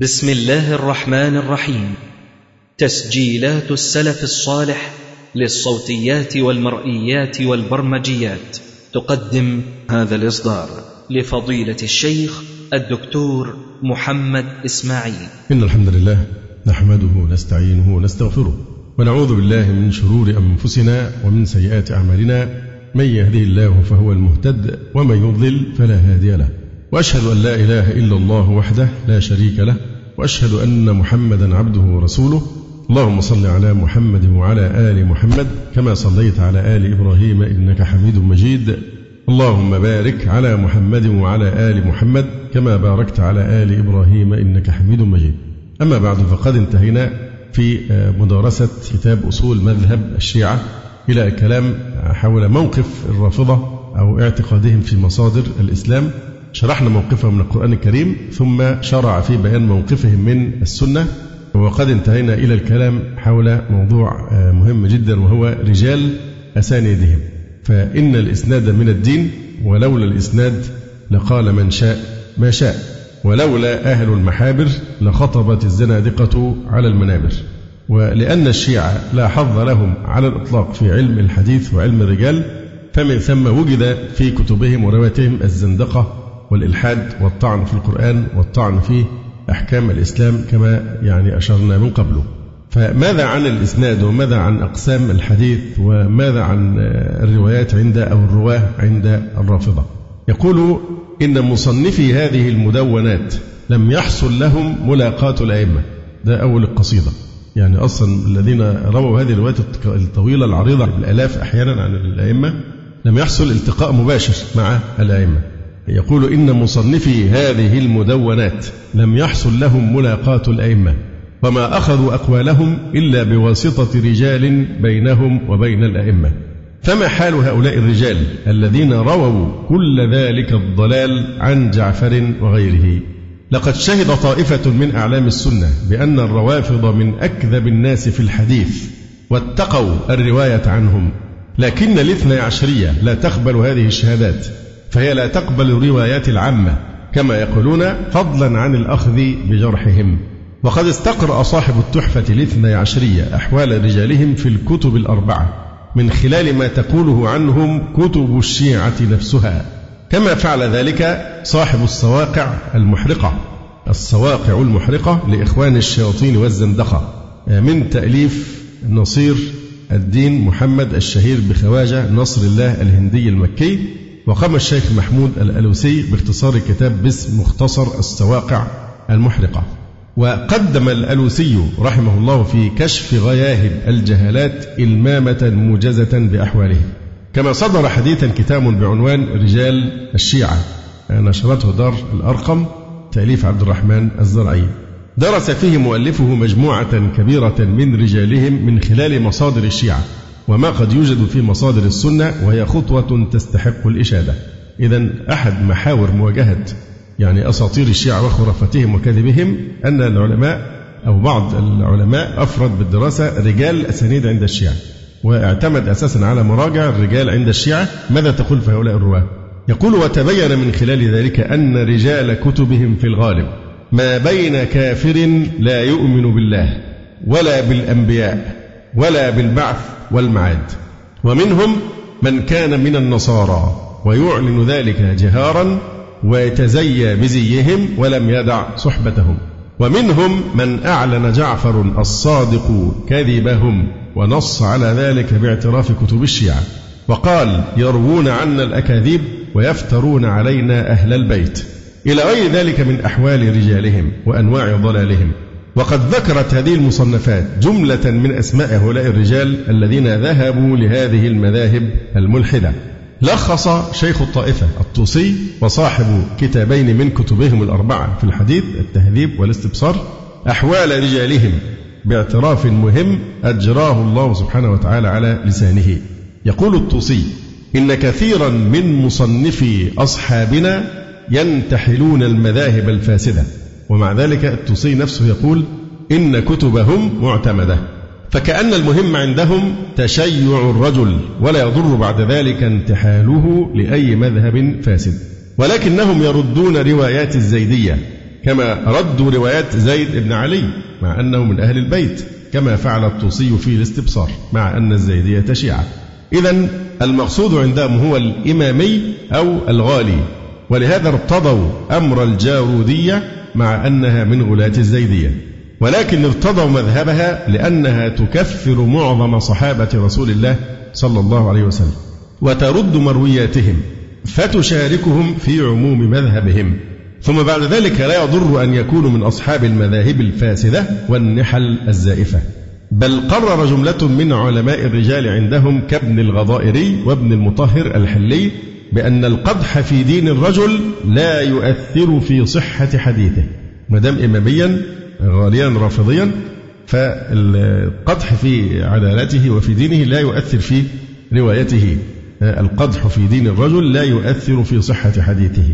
بسم الله الرحمن الرحيم. تسجيلات السلف الصالح للصوتيات والمرئيات والبرمجيات. تقدم هذا الإصدار لفضيلة الشيخ الدكتور محمد إسماعيل. إن الحمد لله نحمده ونستعينه ونستغفره ونعوذ بالله من شرور أنفسنا ومن سيئات أعمالنا. من يهده الله فهو المهتد ومن يضلل فلا هادي له. وأشهد أن لا إله إلا الله وحده لا شريك له وأشهد أن محمدا عبده ورسوله. اللهم صل على محمد وعلى آل محمد كما صليت على آل إبراهيم إنك حميد مجيد. اللهم بارك على محمد وعلى آل محمد كما باركت على آل إبراهيم إنك حميد مجيد. أما بعد فقد انتهينا في مدارسة كتاب أصول مذهب الشيعة إلى كلام حول موقف الرافضة أو اعتقادهم في مصادر الإسلام. شرحنا موقفهم من القرآن الكريم ثم شرع في بيان موقفهم من السنة وقد انتهينا إلى الكلام حول موضوع مهم جدا وهو رجال أسانيدهم. فإن الإسناد من الدين ولولا الإسناد لقال من شاء ما شاء ولولا أهل المحابر لخطبت الزنادقة على المنابر. ولأن الشيعة لا حظ لهم على الإطلاق في علم الحديث وعلم الرجال فمن ثم وجد في كتبهم ورواياتهم الزندقة والإلحاد والطعن في القرآن والطعن في أحكام الإسلام كما يعني أشرنا من قبله فماذا عن الإسناد وماذا عن أقسام الحديث وماذا عن الروايات عند أو الرواة عند الرافضة؟ يقول إن مصنفي هذه المدونات لم يحصل لهم ملاقاة الأئمة. ده أول القصيدة. يعني أصلا الذين رووا هذه الروايات الطويلة العريضة بالآلاف أحيانا عن الأئمة لم يحصل التقاء مباشر مع الأئمة. يقول إن مصنفي هذه المدونات لم يحصل لهم ملاقاة الأئمة وما أخذوا أقوالهم إلا بواسطة رجال بينهم وبين الأئمة. فما حال هؤلاء الرجال الذين رووا كل ذلك الضلال عن جعفر وغيره؟ لقد شهد طائفة من أعلام السنة بأن الروافض من أكذب الناس في الحديث واتقوا الرواية عنهم لكن الاثنى عشرية لا تقبل هذه الشهادات. فهي لا تقبل الروايات العامة كما يقولون فضلا عن الأخذ بجرحهم. وقد استقرأ صاحب التحفة الاثنى عشرية أحوال رجالهم في الكتب الأربعة من خلال ما تقوله عنهم كتب الشيعة نفسها. كما فعل ذلك صاحب الصواقع المحرقة. الصواقع المحرقة لإخوان الشياطين والزندقة. من تأليف نصير الدين محمد الشهير بخواجة نصر الله الهندي المكي وقام الشيخ محمود الألوسي باختصار كتاب باسم مختصر الصواقع المحرقة. وقدم الألوسي رحمه الله في كشف غياهب الجهالات إلمامة موجزة بأحوالهم. كما صدر حديثا كتاب بعنوان رجال الشيعة. نشرته دار الأرقم تأليف عبد الرحمن الزرعي. درس فيه مؤلفه مجموعة كبيرة من رجالهم من خلال مصادر الشيعة. وما قد يوجد في مصادر السنة وهي خطوة تستحق الإشادة. إذا أحد محاور مواجهة يعني أساطير الشيعة وخرافتهم وكذبهم أن العلماء أو بعض العلماء أفرد بالدراسة رجال الأسانيد عند الشيعة واعتمد أساسا على مراجع الرجال عند الشيعة. ماذا تقول في هؤلاء الرواة؟ يقول وتبين من خلال ذلك أن رجال كتبهم في الغالب ما بين كافر لا يؤمن بالله ولا بالأنبياء ولا بالبعث والمعاد. ومنهم من كان من النصارى ويعلن ذلك جهارا ويتزيى بزيهم ولم يدع صحبتهم. ومنهم من أعلن جعفر الصادق كذبهم ونص على ذلك باعتراف كتب الشيعة. وقال يروون عنا الأكاذيب ويفترون علينا أهل البيت. إلى غير ذلك من أحوال رجالهم وأنواع ضلالهم. وقد ذكرت هذه المصنفات جملة من أسماء هؤلاء الرجال الذين ذهبوا لهذه المذاهب الملحدة. لخص شيخ الطائفة الطوسي وصاحب كتابين من كتبهم الأربعة في الحديث التهذيب والاستبصار أحوال رجالهم باعتراف مهم أجراه الله سبحانه وتعالى على لسانه. يقول الطوسي إن كثيرا من مصنفي أصحابنا ينتحلون المذاهب الفاسدة ومع ذلك الطوسي نفسه يقول إن كتبهم معتمدة. فكأن المهم عندهم تشيع الرجل ولا يضر بعد ذلك انتحاله لأي مذهب فاسد. ولكنهم يردون روايات الزيدية كما ردوا روايات زيد بن علي مع أنه من أهل البيت كما فعل الطوسي في الاستبصار مع أن الزيدية شيعة. إذا المقصود عندهم هو الإمامي أو الغالي. ولهذا ارتضوا أمر الجارودية مع أنها من غلاة الزيدية. ولكن ارتضوا مذهبها لأنها تكفر معظم صحابة رسول الله صلى الله عليه وسلم وترد مروياتهم فتشاركهم في عموم مذهبهم. ثم بعد ذلك لا يضر أن يكونوا من أصحاب المذاهب الفاسدة والنحل الزائفة. بل قرر جملة من علماء الرجال عندهم كابن الغضائري وابن المطهر الحلي بأن القدح في دين الرجل لا يؤثر في صحة حديثه. ما دام إماميا غاليا رافضيا فالقدح في عدالته وفي دينه لا يؤثر في روايته. القدح في دين الرجل لا يؤثر في صحة حديثه.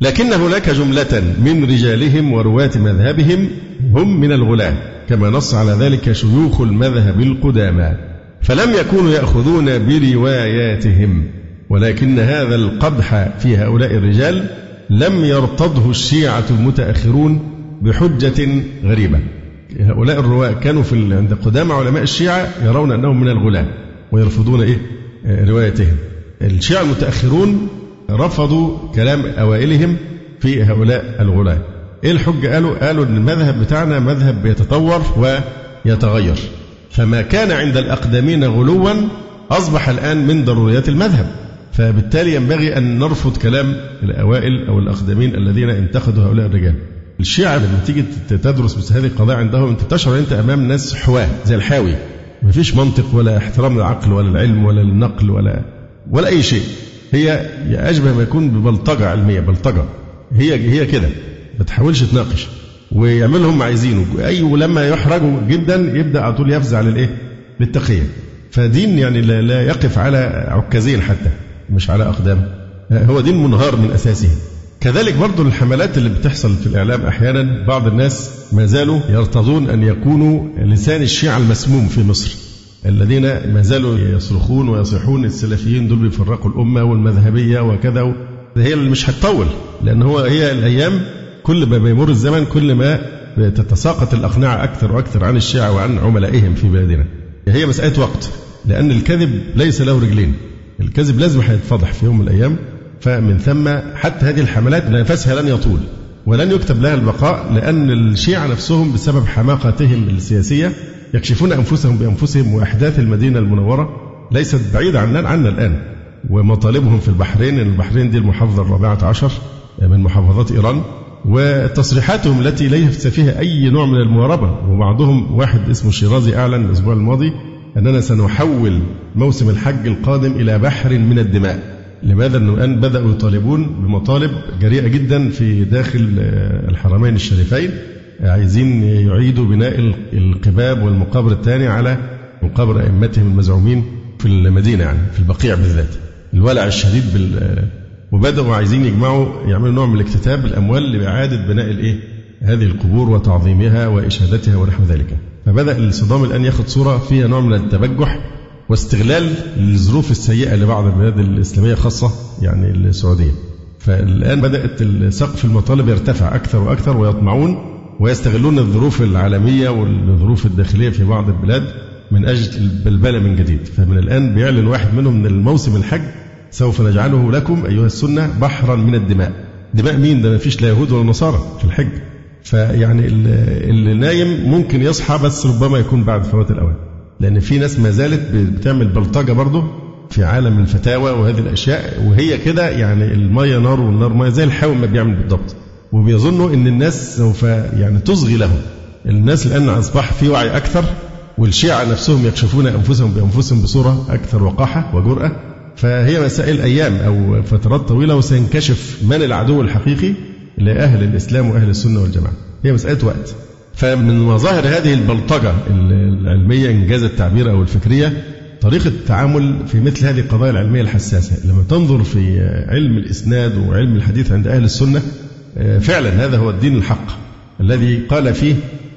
لكن هناك جملة من رجالهم ورواة مذهبهم هم من الغلاة كما نص على ذلك شيوخ المذهب القدامى. فلم يكونوا يأخذون برواياتهم. ولكن هذا القدح في هؤلاء الرجال لم يرتضه الشيعة المتأخرون بحجة غريبة. هؤلاء الرواة كانوا في عند قدامى علماء الشيعة يرون أنهم من الغلاة ويرفضون إيه؟ روايتهم. الشيعة المتأخرون رفضوا كلام أوائلهم في هؤلاء الغلاة إيه الحجة؟ قالوا قالوا أن المذهب بتاعنا مذهب بيتطور ويتغير. فما كان عند الأقدمين غلوا أصبح الآن من ضروريات المذهب. فبالتالي ينبغي أن نرفض كلام الأوائل أو الأقدمين الذين انتقدوا هؤلاء الرجال. الشيعة لما تيجي تدرس مثل هذه القضايا عندهم أنت تشعر أنت أمام ناس حواة زي الحاوي. ما فيش منطق ولا احترام للعقل ولا العلم ولا النقل ولا ولا أي شيء. هي أشبه ما يكون ببلطجة علمية بلطجة. هي هي كده. ما تحاولش تناقش. ويعملوا هم عايزينه. أي ولما يحرجوا جدا يبدأ على طول يفزع للإيه؟ للتقية فدين يعني لا يقف على عكازين حتى. مش على أقدام هو دين منهار من أساسه. كذلك برضو الحملات اللي بتحصل في الإعلام أحيانا بعض الناس ما زالوا يرتضون أن يكونوا لسان الشيعة المسموم في مصر. الذين ما زالوا يصرخون ويصيحون السلفيين دول بيفرقوا الأمة والمذهبية وكذا. هي اللي مش هتطول لأن هو هي الأيام كل ما بيمر الزمن كل ما تتساقط الأقنعة أكثر وأكثر عن الشيعة وعن عملائهم في بلادنا. هي مسألة وقت لأن الكذب ليس له رجلين. الكذب لازم هيتفضح في يوم من الأيام فمن ثم حتى هذه الحملات نفسها لن يطول ولن يكتب لها البقاء لأن الشيعة نفسهم بسبب حماقتهم السياسية يكشفون أنفسهم بأنفسهم وأحداث المدينة المنورة ليست بعيدة عنا, عنا الآن ومطالبهم في البحرين البحرين دي المحافظة الرابعة عشر من محافظات إيران وتصريحاتهم التي ليس فيها أي نوع من المواربة وبعضهم واحد اسمه شيرازي أعلن الأسبوع الماضي أننا سنحول موسم الحج القادم إلى بحر من الدماء لماذا؟ الآن بدأوا يطالبون بمطالب جريئة جدا في داخل الحرمين الشريفين عايزين يعيدوا بناء القباب والمقابر الثاني على مقابر أئمتهم المزعومين في المدينة يعني في البقيع بالذات الولع الشديد بال وبدأوا عايزين يجمعوا يعملوا نوع من الاكتتاب الأموال لإعادة بناء الإيه؟ هذه القبور وتعظيمها وإشادتها ونحو ذلك فبدأ الصدام الآن ياخذ صورة فيها نوع من التبجح واستغلال الظروف السيئة لبعض البلاد الإسلامية خاصة يعني السعودية. فالآن بدأت سقف المطالب يرتفع أكثر وأكثر ويطمعون ويستغلون الظروف العالمية والظروف الداخلية في بعض البلاد من أجل البلبلة من جديد. فمن الآن بيعلن واحد منهم من الموسم الحج سوف نجعله لكم أيها السنة بحرا من الدماء. دماء مين؟ ده ما فيش لا يهود ولا نصارى في الحج. فيعني اللي نايم ممكن يصحى بس ربما يكون بعد فوات الأوان. لأن في ناس ما زالت بتعمل بلطجة برضه في عالم الفتاوى وهذه الأشياء وهي كده يعني المية نار والنار مية زي الحاوي ما بيعمل بالضبط. وبيظنوا أن الناس سوف يعني تصغي لهم. الناس الآن أصبح في وعي أكثر والشيعة نفسهم يكشفون أنفسهم بأنفسهم بصورة أكثر وقاحة وجرأة. فهي مسائل أيام أو فترات طويلة وسينكشف من العدو الحقيقي لأهل الإسلام وأهل السنة والجماعة. هي مسألة وقت. فمن مظاهر هذه البلطجة العلمية إنجاز التعبير أو الفكرية طريقة التعامل في مثل هذه القضايا العلمية الحساسة. لما تنظر في علم الإسناد وعلم الحديث عند أهل السنة فعلا هذا هو الدين الحق الذي قال فيه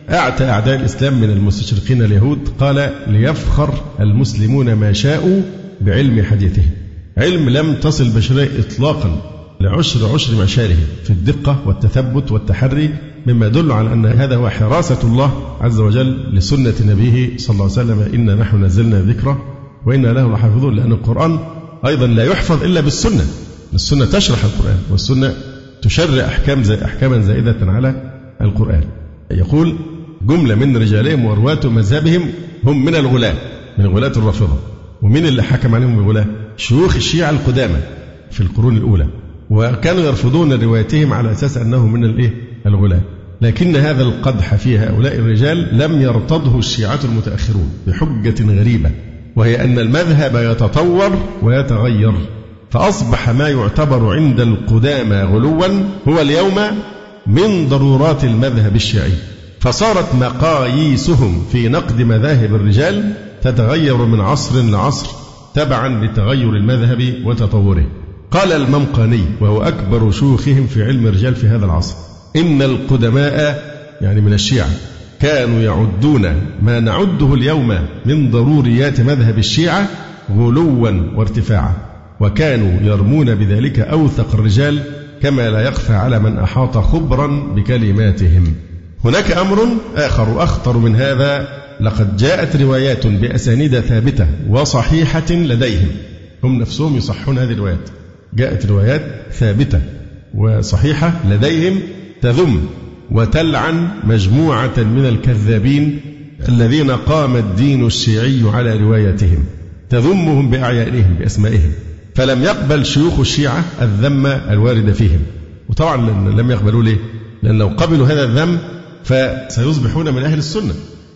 أعتى أعداء الإسلام من المستشرقين اليهود. قال ليفخر المسلمون ما شاءوا بعلم حديثهم. علم لم تصل البشرية إطلاقا. لعشر عشر معشاره في الدقة والتثبت والتحري مما يدل على أن هذا هو حراسة الله عز وجل لسنة نبيه صلى الله عليه وسلم. إنا نحن نزلنا ذكره وإنا له لحافظون لأن القرآن أيضا لا يحفظ إلا بالسنة. السنة تشرح القرآن والسنة تشرع أحكام زي أحكاما زائدة على القرآن. يقول جملة من رجالهم ورواة مذهبهم هم من الغلاة من غلاة الرافضة ومن اللي حكم عليهم بالغلاة شيوخ الشيعة القدامى في القرون الأولى. وكانوا يرفضون روايتهم على أساس أنه من الإيه؟ الغلاة لكن هذا القدح في هؤلاء الرجال لم يرتضه الشيعة المتأخرون بحجة غريبة وهي أن المذهب يتطور ويتغير فأصبح ما يعتبر عند القدامى غلوا هو اليوم من ضرورات المذهب الشيعي. فصارت مقاييسهم في نقد مذاهب الرجال تتغير من عصر لعصر تبعا لتغير المذهب وتطوره. قال الممقاني وهو أكبر شيوخهم في علم الرجال في هذا العصر. إن القدماء يعني من الشيعة كانوا يعدون ما نعده اليوم من ضروريات مذهب الشيعة غلوا وارتفاعا وكانوا يرمون بذلك أوثق الرجال كما لا يخفى على من أحاط خبرا بكلماتهم. هناك أمر آخر أخطر من هذا لقد جاءت روايات بأسانيد ثابتة وصحيحة لديهم. هم نفسهم يصحون هذه الروايات. جاءت روايات ثابتة وصحيحة لديهم تذم وتلعن مجموعة من الكذابين الذين قام الدين الشيعي على روايتهم تذمهم بأعيانهم بأسمائهم. فلم يقبل شيوخ الشيعة الذم الوارد فيهم. وطبعا لم يقبلوا ليه؟ لأن لو قبلوا هذا الذم فسيصبحون من أهل السنة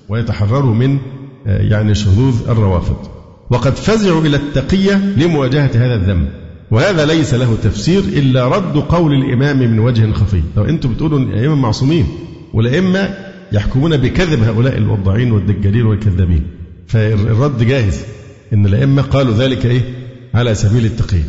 ويتحرروا من آه، يعني شذوذ الروافض. وقد فزعوا إلى التقية لمواجهة هذا الذم. وهذا ليس له تفسير إلا رد قول الإمام من وجه خفي. لو أنتم بتقولوا الأئمة معصومين والأئمة يحكمون بكذب هؤلاء الوضاعين والدجالين والكذابين فالرد جاهز. إن الأئمة قالوا ذلك إيه؟ على سبيل التقية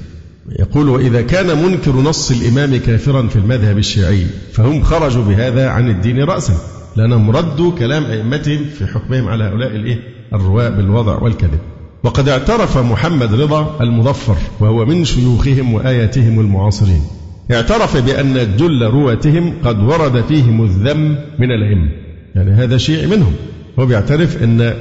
يقول وإذا كان منكر نص الإمام كافرا في المذهب الشيعي فهم خرجوا بهذا عن الدين رأسا لأنهم ردوا كلام أئمتهم في حكمهم على هؤلاء الإيه؟ الرواة بالوضع والكذب. وقد اعترف محمد رضا المظفر وهو من شيوخهم وآياتهم المعاصرين. اعترف بأن جل رواتهم قد ورد فيهم الذم من الأئمة يعني هذا شيء منهم. هو بيعترف أن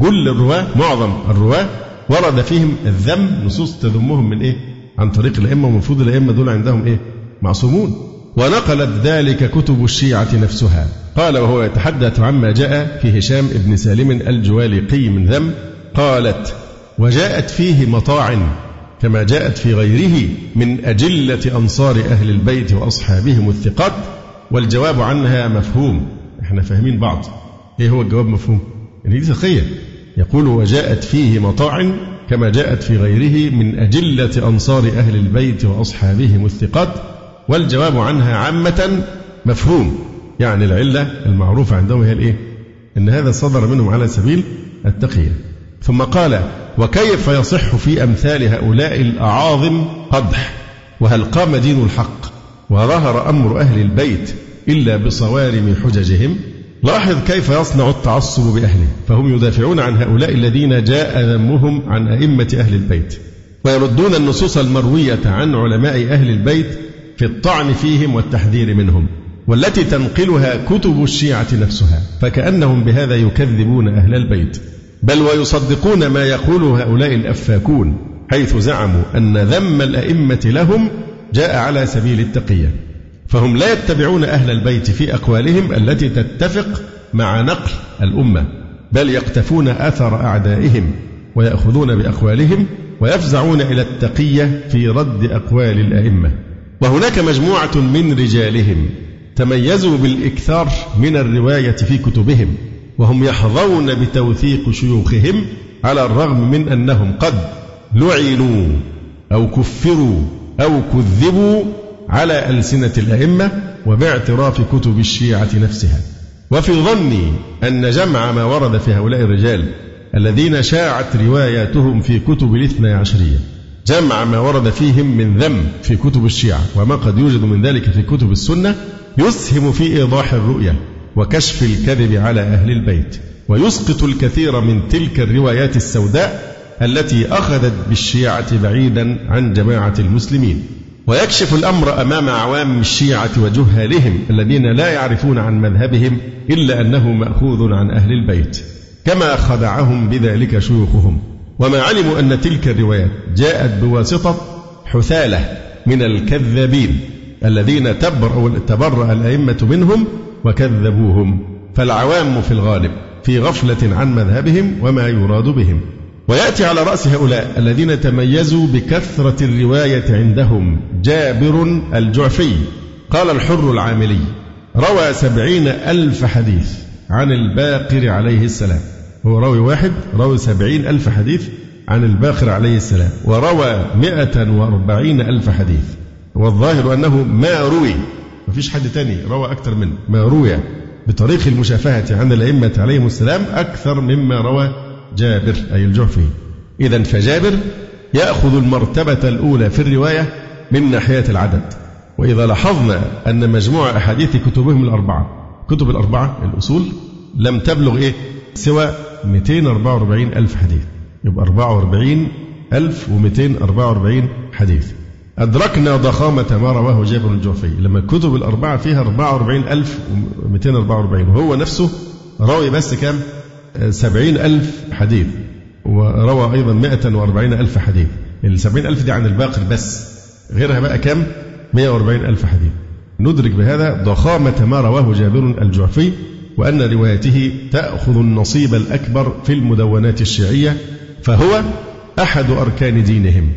جل الرواة معظم الرواة ورد فيهم الذم نصوص تذمهم من إيه؟ عن طريق الأئمة ومفروض الأئمة دول عندهم إيه؟ معصومون. ونقلت ذلك كتب الشيعة نفسها. قال وهو يتحدث عما جاء في هشام بن سالم الجوالقي من ذم قالت وجاءت فيه مطاعن كما جاءت في غيره من أجلة أنصار أهل البيت وأصحابهم الثقات والجواب عنها مفهوم. إحنا فاهمين بعض. إيه هو الجواب مفهوم؟ يعني دي ثقية يقول وجاءت فيه مطاعن كما جاءت في غيره من أجلة أنصار أهل البيت وأصحابهم الثقات والجواب عنها عامة مفهوم. يعني العلة المعروفة عندهم هي الإيه؟ إن هذا صدر منهم على سبيل التقية ثم قال وكيف يصح في أمثال هؤلاء الأعاظم قدح؟ وهل قام دين الحق وظهر أمر أهل البيت إلا بصوارم حججهم؟ لاحظ كيف يصنع التعصب بأهله فهم يدافعون عن هؤلاء الذين جاء ذمهم عن أئمة أهل البيت ويردون النصوص المروية عن علماء أهل البيت في الطعن فيهم والتحذير منهم والتي تنقلها كتب الشيعة نفسها فكأنهم بهذا يكذبون أهل البيت. بل ويصدقون ما يقوله هؤلاء الأفاكون حيث زعموا أن ذم الأئمة لهم جاء على سبيل التقية. فهم لا يتبعون أهل البيت في أقوالهم التي تتفق مع نقل الأمة بل يقتفون أثر أعدائهم ويأخذون بأقوالهم ويفزعون إلى التقية في رد أقوال الأئمة. وهناك مجموعة من رجالهم تميزوا بالإكثار من الرواية في كتبهم. وهم يحظون بتوثيق شيوخهم على الرغم من أنهم قد لعنوا أو كفروا أو كذبوا على ألسنة الأئمة وباعتراف كتب الشيعة نفسها. وفي ظني أن جمع ما ورد في هؤلاء الرجال الذين شاعت رواياتهم في كتب الاثنى عشرية. جمع ما ورد فيهم من ذم في كتب الشيعة وما قد يوجد من ذلك في كتب السنة يسهم في إيضاح الرؤية. وكشف الكذب على أهل البيت ويسقط الكثير من تلك الروايات السوداء التي أخذت بالشيعة بعيدا عن جماعة المسلمين. ويكشف الأمر أمام عوام الشيعة وجهالهم الذين لا يعرفون عن مذهبهم إلا أنه مأخوذ عن أهل البيت. كما خدعهم بذلك شيوخهم. وما علموا أن تلك الروايات جاءت بواسطة حثالة من الكذابين الذين تبرأ الأئمة منهم وكذبوهم. فالعوام في الغالب في غفلة عن مذهبهم وما يراد بهم. ويأتي على رأس هؤلاء الذين تميزوا بكثرة الرواية عندهم. جابر الجعفي قال الحر العاملي روى سبعين ألف حديث عن الباقر عليه السلام. هو راوي واحد روى سبعين ألف حديث عن الباقر عليه السلام. وروى مئة وأربعين ألف حديث. والظاهر أنه ما روي. ما فيش حد تاني روى أكثر منه ما روي بطريق المشافهة عن الأئمة عليهم السلام أكثر مما روى جابر أي الجعفي. إذا فجابر يأخذ المرتبة الأولى في الرواية من ناحية العدد. وإذا لاحظنا أن مجموع أحاديث كتبهم الأربعة كتب الأربعة الأصول لم تبلغ إيه؟ سوى 244 ألف حديث. يبقى 44 ألف و244 حديث. أدركنا ضخامة ما رواه جابر الجعفي لما الكتب الأربعة فيها 44244 وهو نفسه راوي بس كام؟ سبعين ألف حديث وروى أيضا 140 ألف حديث. السبعين ألف دي عن الباقر بس غيرها بقى كم 140 ألف حديث. ندرك بهذا ضخامة ما رواه جابر الجعفي وأن روايته تأخذ النصيب الأكبر في المدونات الشيعية فهو أحد أركان دينهم.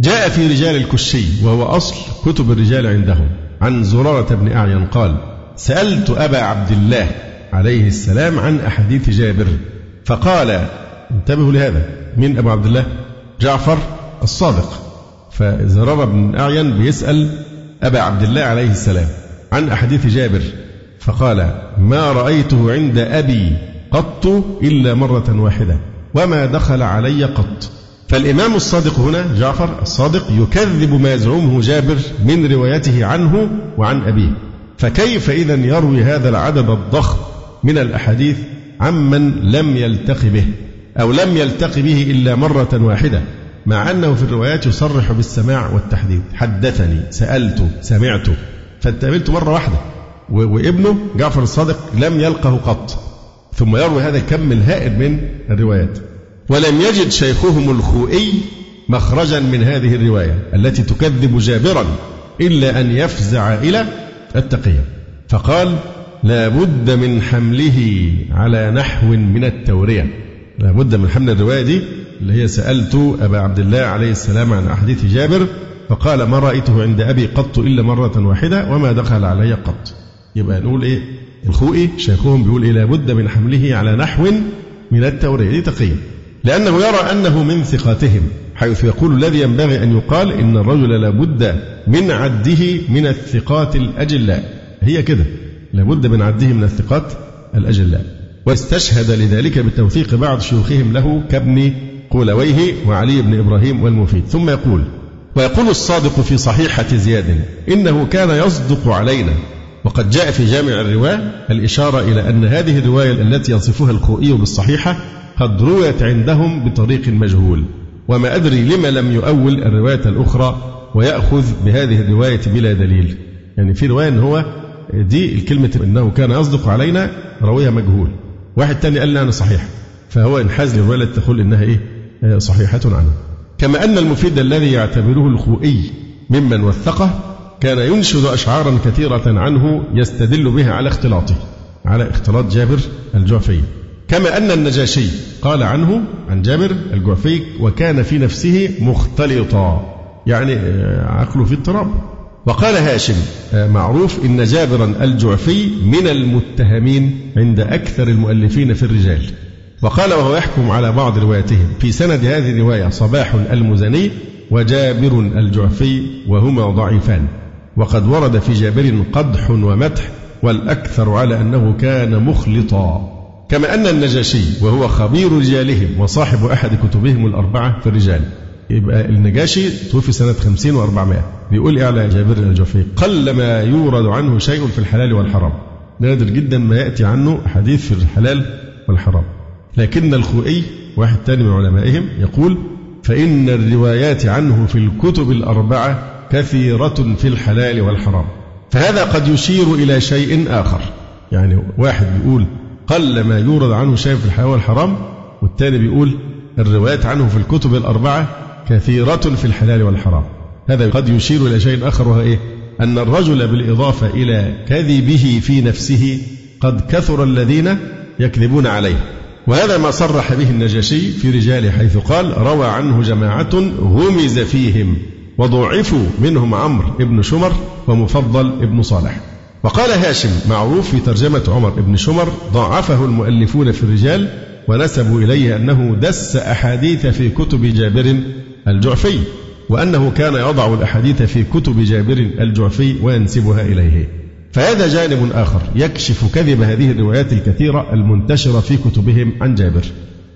جاء في رجال الكشي وهو أصل كتب الرجال عندهم. عن زرارة بن أعين قال سألت أبا عبد الله عليه السلام عن أحاديث جابر فقال انتبهوا لهذا. من أبو عبد الله؟ جعفر الصادق. فزرارة بن أعين بيسأل أبا عبد الله عليه السلام عن أحاديث جابر فقال ما رأيته عند أبي قط إلا مرة واحدة وما دخل علي قط. فالإمام الصادق هنا جعفر الصادق يكذب ما يزعمه جابر من روايته عنه وعن أبيه. فكيف إذا يروي هذا العدد الضخم من الأحاديث عمن لم يلتقي به أو لم يلتقي به إلا مرة واحدة مع أنه في الروايات يصرح بالسماع والتحديث حدثني سألت سمعت فانت مرة واحدة وابنه جعفر الصادق لم يلقه قط. ثم يروي هذا الكم الهائل من الروايات. ولم يجد شيخهم الخوئي مخرجا من هذه الرواية التي تكذب جابرا إلا أن يفزع إلى التقية. فقال لا بد من حمله على نحو من التورية. لا بد من حمل الرواية دي اللي هي سألت أبا عبد الله عليه السلام عن أحاديث جابر فقال ما رأيته عند أبي قط إلا مرة واحدة وما دخل علي قط. يبقى نقول إيه؟ الخوئي شيخهم بيقول إيه؟ لابد من حمله على نحو من التورية. دي تقية. لأنه يرى أنه من ثقاتهم حيث يقول الذي ينبغي أن يقال إن الرجل لابد من عده من الثقات الأجلاء. هي كده لابد من عده من الثقات الأجلاء. واستشهد لذلك بتوثيق بعض شيوخهم له كابن قولويه وعلي بن إبراهيم والمفيد. ثم يقول ويقول الصادق في صحيحة زياد إنه كان يصدق علينا. وقد جاء في جامع الرواة الإشارة إلى أن هذه الرواية التي يصفها الخوئي بالصحيحة قد رويت عندهم بطريق مجهول وما أدري لما لم يؤول الرواية الأخرى ويأخذ بهذه الرواية بلا دليل. يعني في رواية أن هو دي الكلمة أنه كان يصدق علينا راويها مجهول. واحد تاني قال لنا صحيح. فهو انحاز للرواية التي تقول إنها إيه؟ صحيحة عنه. كما أن المفيد الذي يعتبره الخوئي ممن وثقه كان ينشد أشعارا كثيرة عنه يستدل بها على اختلاطه على اختلاط جابر الجعفي. كما أن النجاشي قال عنه عن جابر الجعفي وكان في نفسه مختلطا. يعني آه، عقله في اضطراب. وقال هاشم آه، معروف إن جابرا الجعفي من المتهمين عند أكثر المؤلفين في الرجال. وقال وهو يحكم على بعض رواياتهم في سند هذه الرواية صباح المزني وجابر الجعفي وهما ضعيفان. وقد ورد في جابر قدح ومدح والأكثر على أنه كان مخلطا. كما أن النجاشي وهو خبير رجالهم وصاحب أحد كتبهم الأربعة في الرجال. يبقى النجاشي توفي سنة 50 و400 بيقول إيه على جابر الجوفي؟ قل ما يورد عنه شيء في الحلال والحرام. نادر جدا ما يأتي عنه حديث في الحلال والحرام. لكن الخوئي واحد ثاني من علمائهم يقول فإن الروايات عنه في الكتب الأربعة كثيرة في الحلال والحرام. فهذا قد يشير إلى شيء آخر. يعني واحد بيقول قل ما يورد عنه شيء في الحلال والحرام والثاني بيقول الروايات عنه في الكتب الأربعة كثيرة في الحلال والحرام. هذا قد يشير إلى شيء آخر وهو إيه؟ أن الرجل بالإضافة إلى كذبه في نفسه قد كثر الذين يكذبون عليه. وهذا ما صرح به النجاشي في رجاله حيث قال روى عنه جماعة غمز فيهم وضعفوا منهم عمرو بن شمر ومفضل بن صالح. وقال هاشم معروف في ترجمة عمر بن شمر ضعفه المؤلفون في الرجال ونسبوا إليه أنه دس أحاديث في كتب جابر الجعفي وأنه كان يضع الأحاديث في كتب جابر الجعفي وينسبها إليه. فهذا جانب آخر يكشف كذب هذه الروايات الكثيرة المنتشرة في كتبهم عن جابر.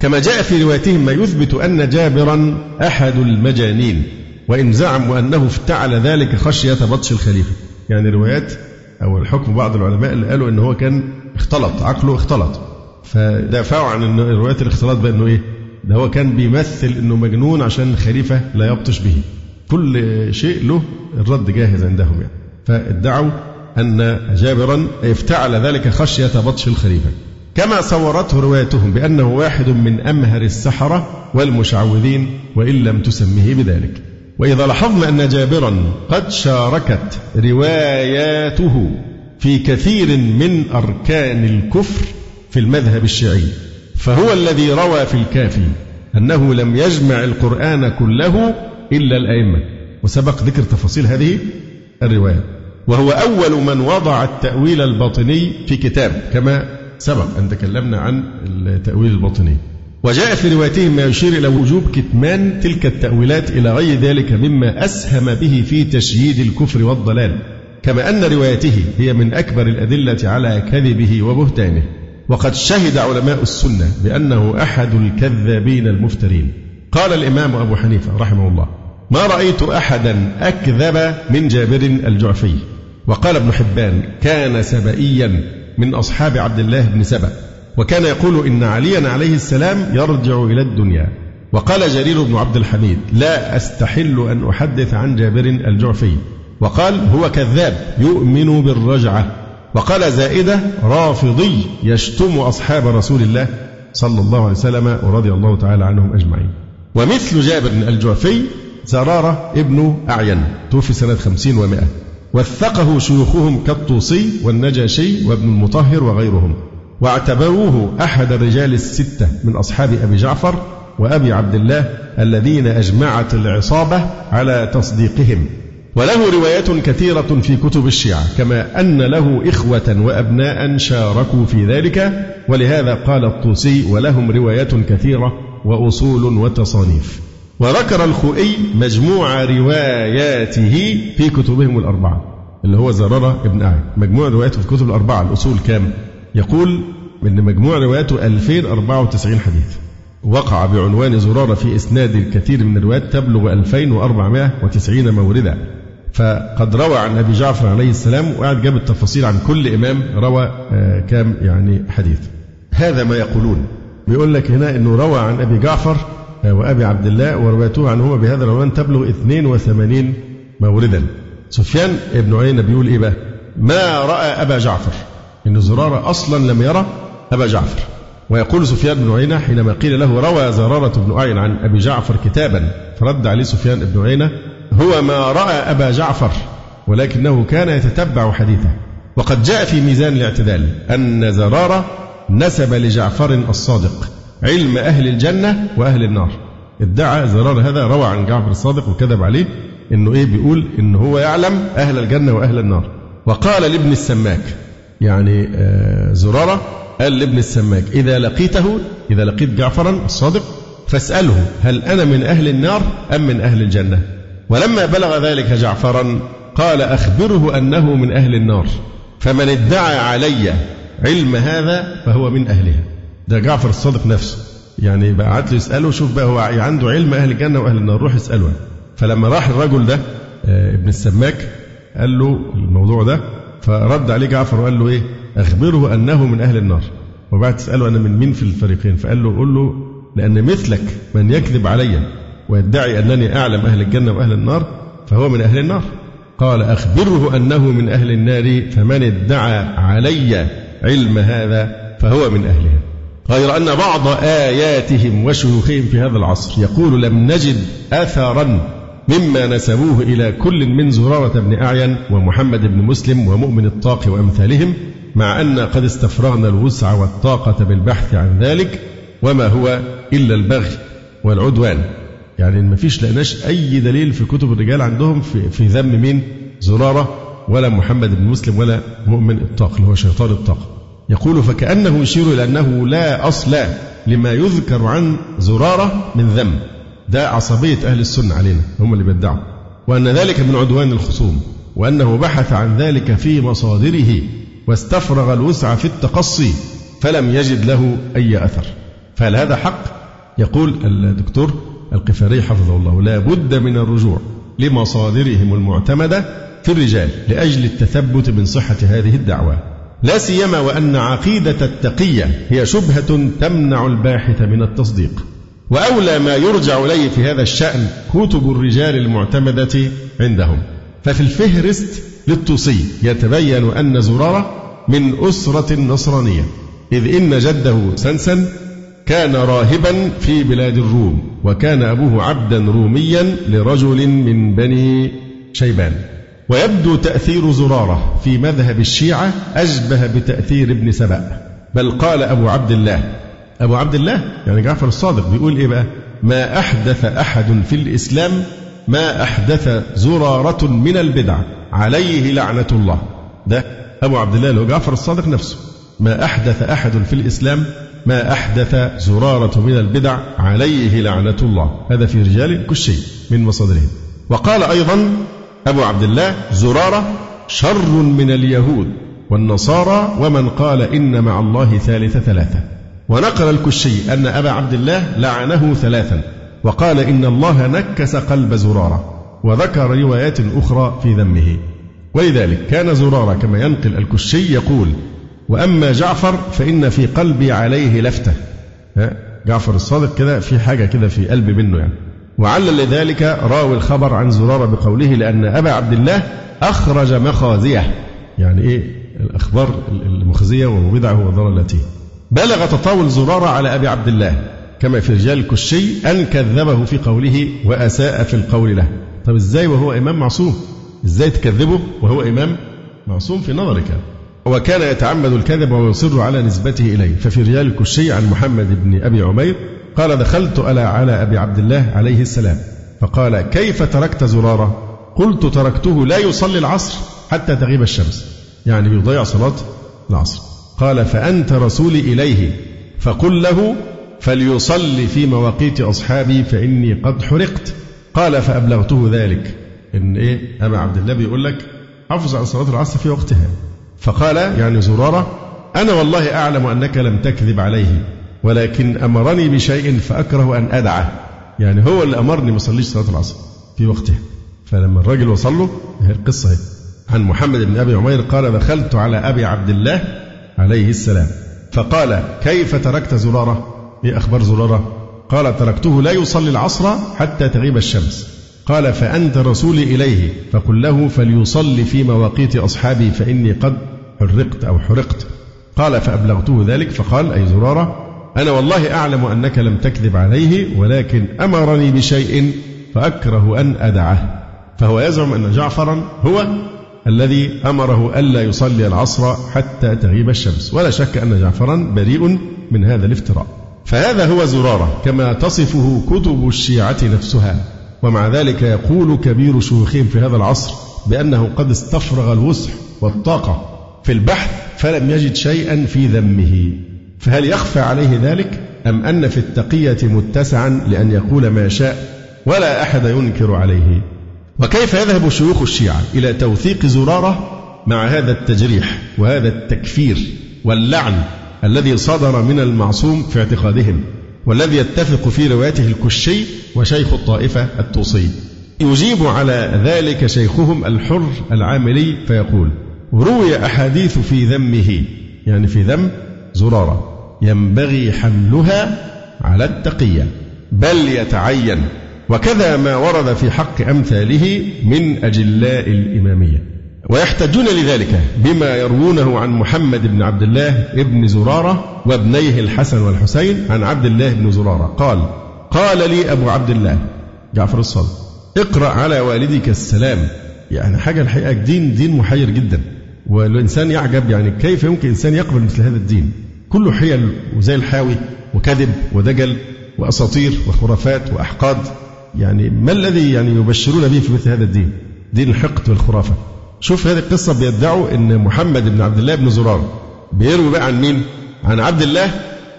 كما جاء في روايتهم ما يثبت أن جابرا أحد المجانين وإن زعموا أنه افتعل ذلك خشية بطش الخليفة. يعني روايات أو الحكم بعض العلماء اللي قالوا أنه هو كان اختلط عقله اختلط. فدافعوا عن أن روايات الاختلاط بأنه إيه؟ ده هو كان بيمثل أنه مجنون عشان الخليفة لا يبطش به. كل شيء له الرد جاهز عندهم يعني. فادعوا أن جابرا افتعل ذلك خشية بطش الخليفة. كما صورته روايتهم بأنه واحد من أمهر السحرة والمشعوذين وإن لم تسمه بذلك. وإذا لاحظنا أن جابرا قد شاركت رواياته في كثير من أركان الكفر في المذهب الشيعي فهو الذي روى في الكافي أنه لم يجمع القرآن كله إلا الأئمة وسبق ذكر تفاصيل هذه الرواية. وهو أول من وضع التأويل الباطني في كتاب كما سبق أن تكلمنا عن التأويل الباطني. وجاء في روايتهم ما يشير إلى وجوب كتمان تلك التأويلات إلى غير ذلك مما أسهم به في تشييد الكفر والضلال كما أن روايته هي من أكبر الأدلة على كذبه وبهتانه. وقد شهد علماء السنة بأنه أحد الكذابين المفترين. قال الإمام أبو حنيفة رحمه الله ما رأيت أحدا أكذب من جابر الجعفي وقال ابن حبان كان سبئيا من أصحاب عبد الله بن سبأ وكان يقول إن عليا عليه السلام يرجع إلى الدنيا. وقال جرير بن عبد الحميد لا أستحل أن أحدث عن جابر الجعفي. وقال هو كذاب يؤمن بالرجعة. وقال زائدة رافضي يشتم أصحاب رسول الله صلى الله عليه وسلم ورضي الله تعالى عنهم أجمعين. ومثل جابر الجعفي زرارة ابن أعين توفي سنة خمسين ومائة. وثقه شيوخهم كالطوسي والنجاشي وابن المطهر وغيرهم. واعتبروه أحد الرجال الستة من أصحاب أبي جعفر وأبي عبد الله الذين أجمعت العصابة على تصديقهم. وله روايات كثيرة في كتب الشيعة كما أن له إخوة وأبناء شاركوا في ذلك ولهذا قال الطوسي ولهم روايات كثيرة وأصول وتصانيف وذكر الخوئي مجموع رواياته في كتبهم الأربعة اللي هو زرارة ابن أعين. مجموع رواياته في الكتب الأربعة الأصول كام؟ يقول أن مجموع رواياته 2094 حديث. وقع بعنوان زرارة في إسناد الكثير من الروايات تبلغ 2490 موردا. فقد روى عن أبي جعفر عليه السلام وقعد جاب التفاصيل عن كل إمام روى آه، كام يعني حديث. هذا ما يقولون. بيقول لك هنا أنه روى عن أبي جعفر آه، وأبي عبد الله وروايته عنهما بهذا العنوان تبلغ 82 موردا. سفيان بن عيينة بيقول إيه بقى؟ ما رأى أبا جعفر؟ إن زرارة أصلا لم يرى أبا جعفر. ويقول سفيان بن عيينة حينما قيل له روى زرارة بن أعين عن أبي جعفر كتابا فرد عليه سفيان بن عيينة هو ما رأى أبا جعفر ولكنه كان يتتبع حديثه. وقد جاء في ميزان الاعتدال أن زرارة نسب لجعفر الصادق علم أهل الجنة وأهل النار. ادعى زرار هذا روى عن جعفر الصادق وكذب عليه إنه إيه بيقول ان هو يعلم أهل الجنة وأهل النار. وقال لابن السماك يعني آه، زرارة قال لابن السماك إذا لقيته إذا لقيت جعفرا الصادق فاسأله هل أنا من أهل النار أم من أهل الجنة؟ ولما بلغ ذلك جعفرا قال أخبره أنه من أهل النار فمن ادعى علي علم هذا فهو من أهلها. ده جعفر الصادق نفسه. يعني بقى قعد له يسأله شوف بقى هو عنده علم أهل الجنة وأهل النار روح اسأله. فلما راح الرجل ده آه، ابن السماك قال له الموضوع ده فرد عليه جعفر وقال له إيه؟ أخبره أنه من أهل النار. وبعد تسأله أنا من مين في الفريقين؟ فقال له قل له لأن مثلك من يكذب علي ويدعي أنني أعلم أهل الجنة وأهل النار فهو من أهل النار. قال أخبره أنه من أهل النار فمن ادعى علي علم هذا فهو من أهلها. غير أن بعض آياتهم وشيوخهم في هذا العصر يقول لم نجد أثرا مما نسبوه إلى كل من زرارة بن أعين ومحمد بن مسلم ومؤمن الطاق وأمثالهم مع أن قد استفرغنا الوسع والطاقة بالبحث عن ذلك وما هو إلا البغي والعدوان. يعني ما فيش لقناش أي دليل في كتب الرجال عندهم في, في ذم مين؟ زرارة ولا محمد بن مسلم ولا مؤمن الطاق اللي هو شيطان الطاق. يقول فكأنه يشير إلى أنه لا أصل لما يذكر عن زرارة من ذم. ده عصبية أهل السنة علينا هم اللي بيدعوا وأن ذلك من عدوان الخصوم وأنه بحث عن ذلك في مصادره واستفرغ الوسع في التقصي فلم يجد له أي أثر. فهل هذا حق؟ يقول الدكتور القفاري حفظه الله لا بد من الرجوع لمصادرهم المعتمدة في الرجال لأجل التثبت من صحة هذه الدعوة. لا سيما وأن عقيدة التقية هي شبهة تمنع الباحث من التصديق. وأولى ما يرجع إليه في هذا الشأن كتب الرجال المعتمدة عندهم. ففي الفهرست للطوسي يتبين أن زرارة من أسرة نصرانية إذ إن جده سنسن كان راهبا في بلاد الروم وكان أبوه عبدا روميا لرجل من بني شيبان. ويبدو تأثير زرارة في مذهب الشيعة أشبه بتأثير ابن سبأ بل قال أبو عبد الله أبو عبد الله يعني جعفر الصادق بيقول إيه بقى؟ ما أحدث أحد في الإسلام ما أحدث زرارة من البدع عليه لعنة الله. ده أبو عبد الله جعفر الصادق نفسه. ما أحدث أحد في الإسلام ما أحدث زرارة من البدع عليه لعنة الله. هذا في رجال كل شيء من مصادرهم. وقال أيضا أبو عبد الله زرارة شر من اليهود والنصارى ومن قال إن مع الله ثالث ثلاثة. ونقل الكشي أن أبا عبد الله لعنه ثلاثا وقال إن الله نكس قلب زرارة وذكر روايات أخرى في ذمه. ولذلك كان زرارة كما ينقل الكشي يقول وأما جعفر فإن في قلبي عليه لفتة. جعفر الصادق كده في حاجة كده في قلبي منه يعني. وعلل لذلك راوي الخبر عن زرارة بقوله لأن أبا عبد الله أخرج مخازيه. يعني إيه؟ الأخبار المخزية وبدعه وضلالته. بلغ تطاول زرارة على أبي عبد الله كما في رجال الكشي أن كذبه في قوله وأساء في القول له. طب إزاي وهو إمام معصوم؟ إزاي تكذبه وهو إمام معصوم في نظرك؟ وكان يتعمد الكذب ويصر على نسبته إليه. ففي رجال الكشي عن محمد بن أبي عمير قال دخلت على على أبي عبد الله عليه السلام. فقال كيف تركت زرارة؟ قلت تركته لا يصلي العصر حتى تغيب الشمس. يعني بيضيع صلاة العصر. قال فأنت رسولي إليه فقل له فليصلي في مواقيت أصحابي فإني قد حرقت. قال فأبلغته ذلك. إن إيه؟ أبا عبد الله بيقول لك حافظ على صلاة العصر في وقتها. فقال يعني زرارة أنا والله أعلم أنك لم تكذب عليه ولكن أمرني بشيء فأكره أن أدعه. يعني هو اللي أمرني ما أصليش صلاة العصر في وقتها. فلما الراجل وصل له هي القصة هي عن محمد بن أبي عمير قال دخلت على أبي عبد الله عليه السلام. فقال كيف تركت زرارة؟ إيه أخبار زرارة؟ قال تركته لا يصلي العصر حتى تغيب الشمس. قال فأنت رسولي إليه. فقل له فليصلي في مواقيت أصحابي فإني قد حرقت أو حرقت. قال فأبلغته ذلك. فقال أي زرارة؟ أنا والله أعلم أنك لم تكذب عليه ولكن أمرني بشيء فأكره أن أدعه. فهو يزعم أن جعفرا هو الذي أمره ألا يصلي العصر حتى تغيب الشمس. ولا شك أن جعفرا بريء من هذا الافتراء. فهذا هو زرارة كما تصفه كتب الشيعة نفسها. ومع ذلك يقول كبير شيوخهم في هذا العصر بأنه قد استفرغ الوسع والطاقة في البحث فلم يجد شيئا في ذمه. فهل يخفى عليه ذلك؟ أم أن في التقية متسعا لأن يقول ما شاء ولا أحد ينكر عليه؟ وكيف يذهب شيوخ الشيعة إلى توثيق زرارة مع هذا التجريح وهذا التكفير واللعن الذي صدر من المعصوم في اعتقادهم والذي يتفق في روايته الكشي وشيخ الطائفة الطوسي يجيب على ذلك شيخهم الحر العاملي فيقول روي أحاديث في ذمه. يعني في ذم زرارة. ينبغي حملها على التقية. بل يتعين. وكذا ما ورد في حق أمثاله من أجلاء الإمامية. ويحتجون لذلك بما يروونه عن محمد بن عبد الله ابن زرارة وابنيه الحسن والحسين عن عبد الله بن زرارة. قال قال لي أبو عبد الله جعفر الصادق اقرأ على والدك السلام. يعني حاجة الحقيقة دين دين محير جدا. والإنسان يعجب يعني كيف يمكن إنسان يقبل مثل هذا الدين؟ كله حيل وزي الحاوي وكذب ودجل وأساطير وخرافات وأحقاد. يعني ما الذي يعني يبشرون به في مثل هذا الدين؟ دين الحقد والخرافة. شوف هذه القصة بيدعوا أن محمد بن عبد الله بن زرارة. بيروي بقى عن مين؟ عن عبد الله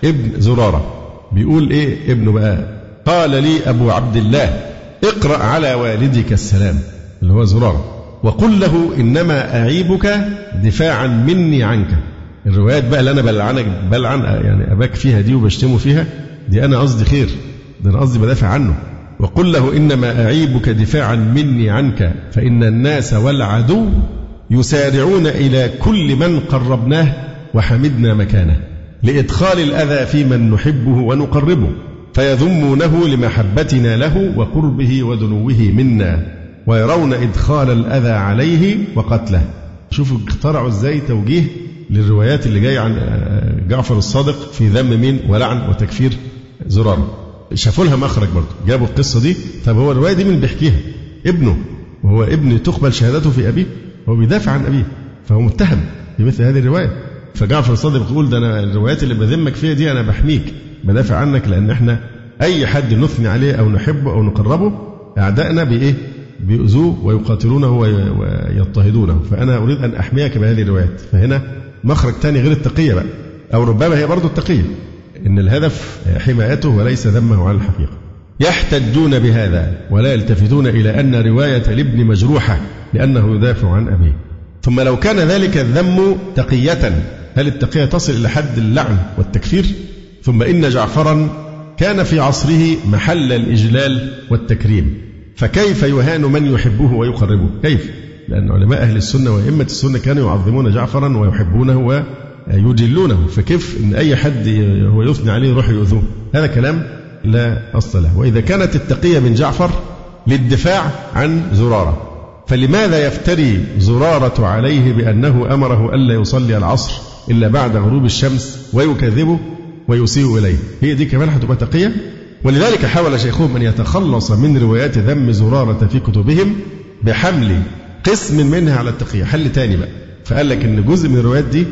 ابن زرارة. بيقول إيه ابنه بقى؟ قال لي أبو عبد الله اقرأ على والدك السلام اللي هو زرارة. وقل له إنما أعيبك دفاعا مني عنك. الروايات بقى اللي أنا بلعنك بلعن يعني أباك فيها دي وبشتمه فيها دي أنا قصدي خير. ده أنا قصدي بدافع عنه. وقل له إنما أعيبك دفاعا مني عنك فإن الناس والعدو يسارعون إلى كل من قربناه وحمدنا مكانه لإدخال الأذى في من نحبه ونقربه فيذمونه لمحبتنا له وقربه ودنوه منا ويرون إدخال الأذى عليه وقتله. شوفوا اخترعوا إزاي توجيه للروايات اللي جاية عن جعفر الصادق في ذم مين ولعن وتكفير زرار شافوا لها مخرج برضه جابوا القصة دي. طب هو الرواية دي من بيحكيها؟ ابنه. وهو ابن تقبل شهادته في أبيه هو بيدافع عن أبيه فهو متهم في مثل هذه الرواية. فجعفر الصادق بيقول ده أنا الروايات اللي بذمك فيها دي أنا بحميك بدافع عنك لأن إحنا أي حد نثني عليه أو نحبه أو نقربه أعدائنا بإيه؟ بيؤذوه ويقاتلونه ويضطهدونه. فأنا أريد أن أحميك بهذه الروايات. فهنا مخرج ثاني غير التقية بقى أو ربما هي برضه التقية. إن الهدف حمايته وليس ذمه على الحقيقة. يحتجون بهذا ولا يلتفتون إلى أن رواية الابن مجروحة لأنه يدافع عن أبيه. ثم لو كان ذلك الذم تقية هل التقية تصل إلى حد اللعن والتكفير؟ ثم إن جعفرا كان في عصره محل الإجلال والتكريم فكيف يهان من يحبه ويقربه؟ كيف؟ لأن علماء أهل السنة وأئمة السنة كانوا يعظمون جعفرا ويحبونه ويجلونه فكيف أن أي حد هو يثني عليه يروح يؤذوه؟ هذا كلام لا أصل له. وإذا كانت التقية من جعفر للدفاع عن زرارة فلماذا يفتري زرارة عليه بأنه أمره ألا يصلي العصر إلا بعد غروب الشمس ويكذبه ويسيء إليه؟ هي دي كمان هتبقى تقية؟ ولذلك حاول شيخهم أن يتخلص من روايات ذم زرارة في كتبهم بحمل قسم منها على التقية. حل تاني بقى. فقال لك أن جزء من الروايات دي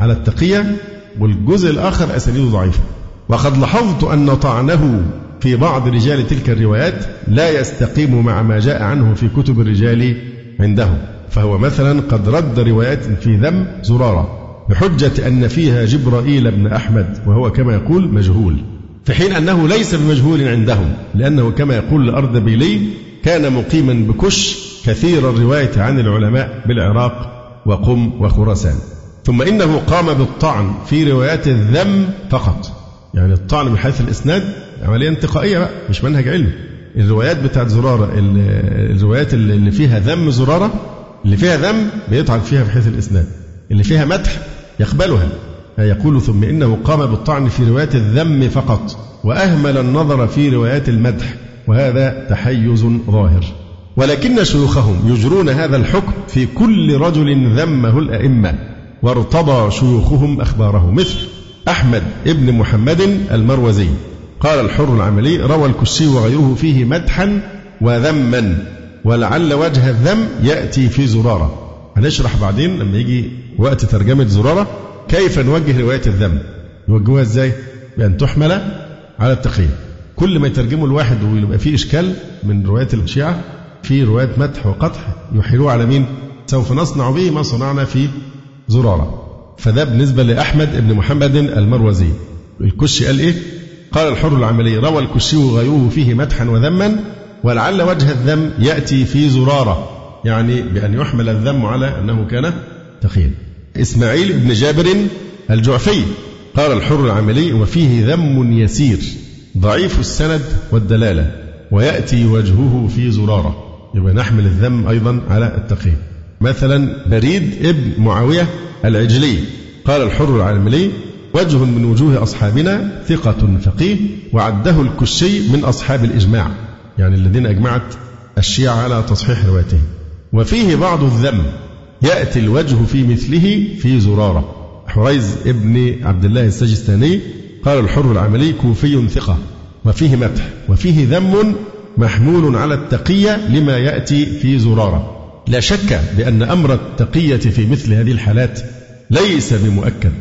على التقية والجزء الآخر أسانيده ضعيفة وقد لاحظت أن طعنه في بعض رجال تلك الروايات لا يستقيم مع ما جاء عنه في كتب الرجال عندهم. فهو مثلا قد رد روايات في ذم زرارة بحجة أن فيها جبرائيل بن أحمد وهو كما يقول مجهول. في حين أنه ليس بمجهول عندهم لأنه كما يقول الأردبيلي كان مقيما بكش كثير الرواية عن العلماء بالعراق وقم وخراسان ثم إنه قام بالطعن في روايات الذم فقط. يعني الطعن من حيث الإسناد عملية انتقائية بقى مش منهج علمي. الروايات بتاعت زرارة الروايات اللي فيها ذم زرارة اللي فيها ذم بيطعن فيها في حيث الإسناد. اللي فيها مدح يقبلها. يقول ثم إنه قام بالطعن في روايات الذم فقط وأهمل النظر في روايات المدح وهذا تحيز ظاهر. ولكن شيوخهم يجرون هذا الحكم في كل رجل ذمه الأئمة. وارتضى شيوخهم أخباره. مثل أحمد ابن محمد المروزي. قال الحر العملي روى الكشي وغيره فيه مدحا وذما ولعل وجه الذم يأتي في زرارة. هنشرح بعدين لما يجي وقت ترجمة زرارة كيف نوجه رواية الذم. نوجهها إزاي؟ بأن تحمل على التقية كل ما يترجموا الواحد ويبقى فيه إشكال من روايات الشيعة في رواية مدح وقطح يحيلوه على مين؟ سوف نصنع به ما صنعنا في زرارة. فده بالنسبة لأحمد بن محمد المروزي. الكشي قال إيه؟ قال الحر العملي. روى الكشي وغيره فيه مدحا وذما ولعل وجه الذم يأتي في زرارة. يعني بأن يحمل الذم على أنه كان تقيا إسماعيل بن جابر الجعفي قال الحر العملي وفيه ذم يسير. ضعيف السند والدلالة. ويأتي وجهه في زرارة. يبقى نحمل الذم أيضا على التقية مثلا بريد ابن معاوية العجلي قال الحر العملي وجه من وجوه أصحابنا ثقة فقيه وعده الكشي من أصحاب الإجماع يعني الذين أجمعت الشيعة على تصحيح روايتهم. وفيه بعض الذم يأتي الوجه في مثله في زرارة. حريز ابن عبد الله السجستاني قال الحر العملي كوفي ثقة وفيه مدح وفيه ذم محمول على التقية لما يأتي في زرارة. لا شك بأن أمر التقية في مثل هذه الحالات ليس بمؤكد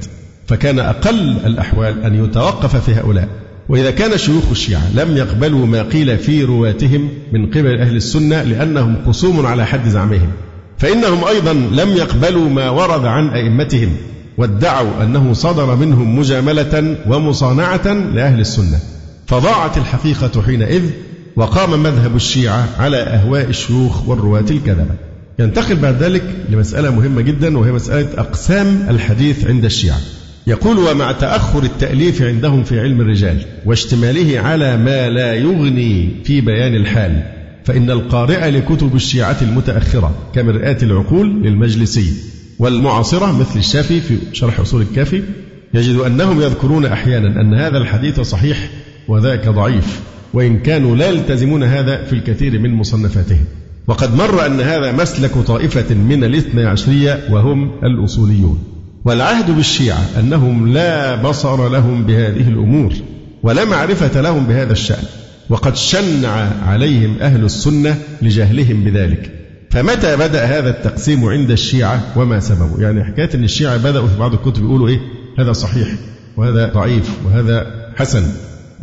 فكان أقل الأحوال أن يتوقف في هؤلاء. وإذا كان شيوخ الشيعة لم يقبلوا ما قيل في رواتهم من قبل أهل السنة لأنهم خصوم على حد زعمهم فإنهم أيضا لم يقبلوا ما ورد عن أئمتهم وادعوا أنه صدر منهم مجاملة ومصانعة لأهل السنة. فضاعت الحقيقة حينئذ وقام مذهب الشيعة على أهواء الشيوخ والرواة الكذبة. ينتقل بعد ذلك لمسألة مهمة جدا وهي مسألة أقسام الحديث عند الشيعة. يقول ومع تأخر التأليف عندهم في علم الرجال واشتماله على ما لا يغني في بيان الحال فإن القارئ لكتب الشيعة المتأخرة كمرآة العقول للمجلسي والمعاصرة مثل الشافي في شرح أصول الكافي يجد أنهم يذكرون أحيانا أن هذا الحديث صحيح وذاك ضعيف وإن كانوا لا يلتزمون هذا في الكثير من مصنفاتهم. وقد مر أن هذا مسلك طائفة من الاثنى عشرية وهم الأصوليون. والعهد بالشيعة أنهم لا بصر لهم بهذه الأمور ولا معرفة لهم بهذا الشأن وقد شنع عليهم أهل السنة لجهلهم بذلك. فمتى بدأ هذا التقسيم عند الشيعة وما سببه؟ يعني حكاية أن الشيعة بدأوا في بعض الكتب يقولوا إيه؟ هذا صحيح وهذا ضعيف وهذا حسن.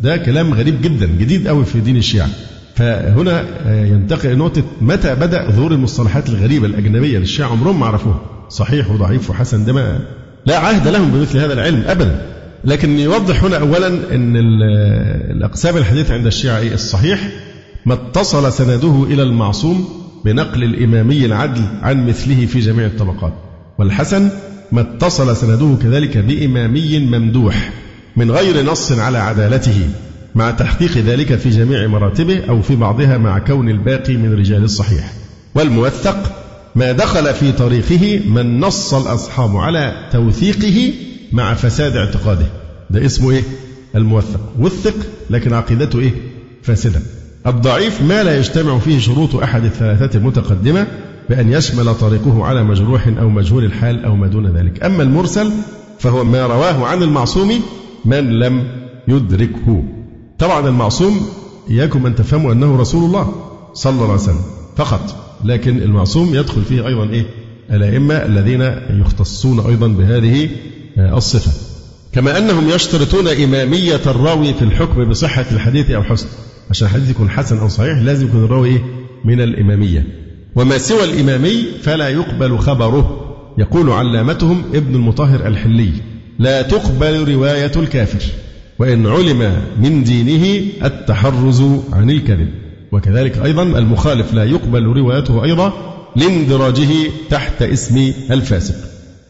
ده كلام غريب جدا جديد قوي في دين الشيعة. فهنا ينتقل نقطة متى بدأ ظهور المصطلحات الغريبة الأجنبية للشيعة عمرهم ما عرفوها. صحيح وضعيف وحسن ده ما لا عهد لهم بمثل هذا العلم أبدا. لكن يوضح هنا أولا أن الأقسام الحديث عند الشيعة الصحيح ما اتصل سنده إلى المعصوم بنقل الإمامي العدل عن مثله في جميع الطبقات. والحسن ما اتصل سنده كذلك بإمامي ممدوح من غير نص على عدالته. مع تحقيق ذلك في جميع مراتبه أو في بعضها مع كون الباقي من رجال الصحيح. والموثق ما دخل في طريقه من نص الأصحاب على توثيقه مع فساد اعتقاده. ده اسمه إيه؟ الموثق. وثق لكن عقيدته إيه؟ فاسدة. الضعيف ما لا يجتمع فيه شروط أحد الثلاثات المتقدمة بأن يشمل طريقه على مجروح أو مجهول الحال أو ما دون ذلك. أما المرسل فهو ما رواه عن المعصوم من لم يدركه. طبعا المعصوم إياكم أن تفهموا أنه رسول الله صلى الله عليه وسلم. فقط. لكن المعصوم يدخل فيه أيضا إيه؟ الأئمة الذين يختصون أيضا بهذه الصفة. كما أنهم يشترطون إمامية الراوي في الحكم بصحة الحديث أو حسن عشان الحديث يكون حسن أو صحيح لازم يكون الراوي إيه؟ من الإمامية. وما سوى الإمامي فلا يقبل خبره. يقول علامتهم ابن المطهر الحلي لا تقبل رواية الكافر. وإن علم من دينه التحرز عن الكذب. وكذلك أيضا المخالف لا يقبل روايته أيضا لاندراجه تحت اسم الفاسق.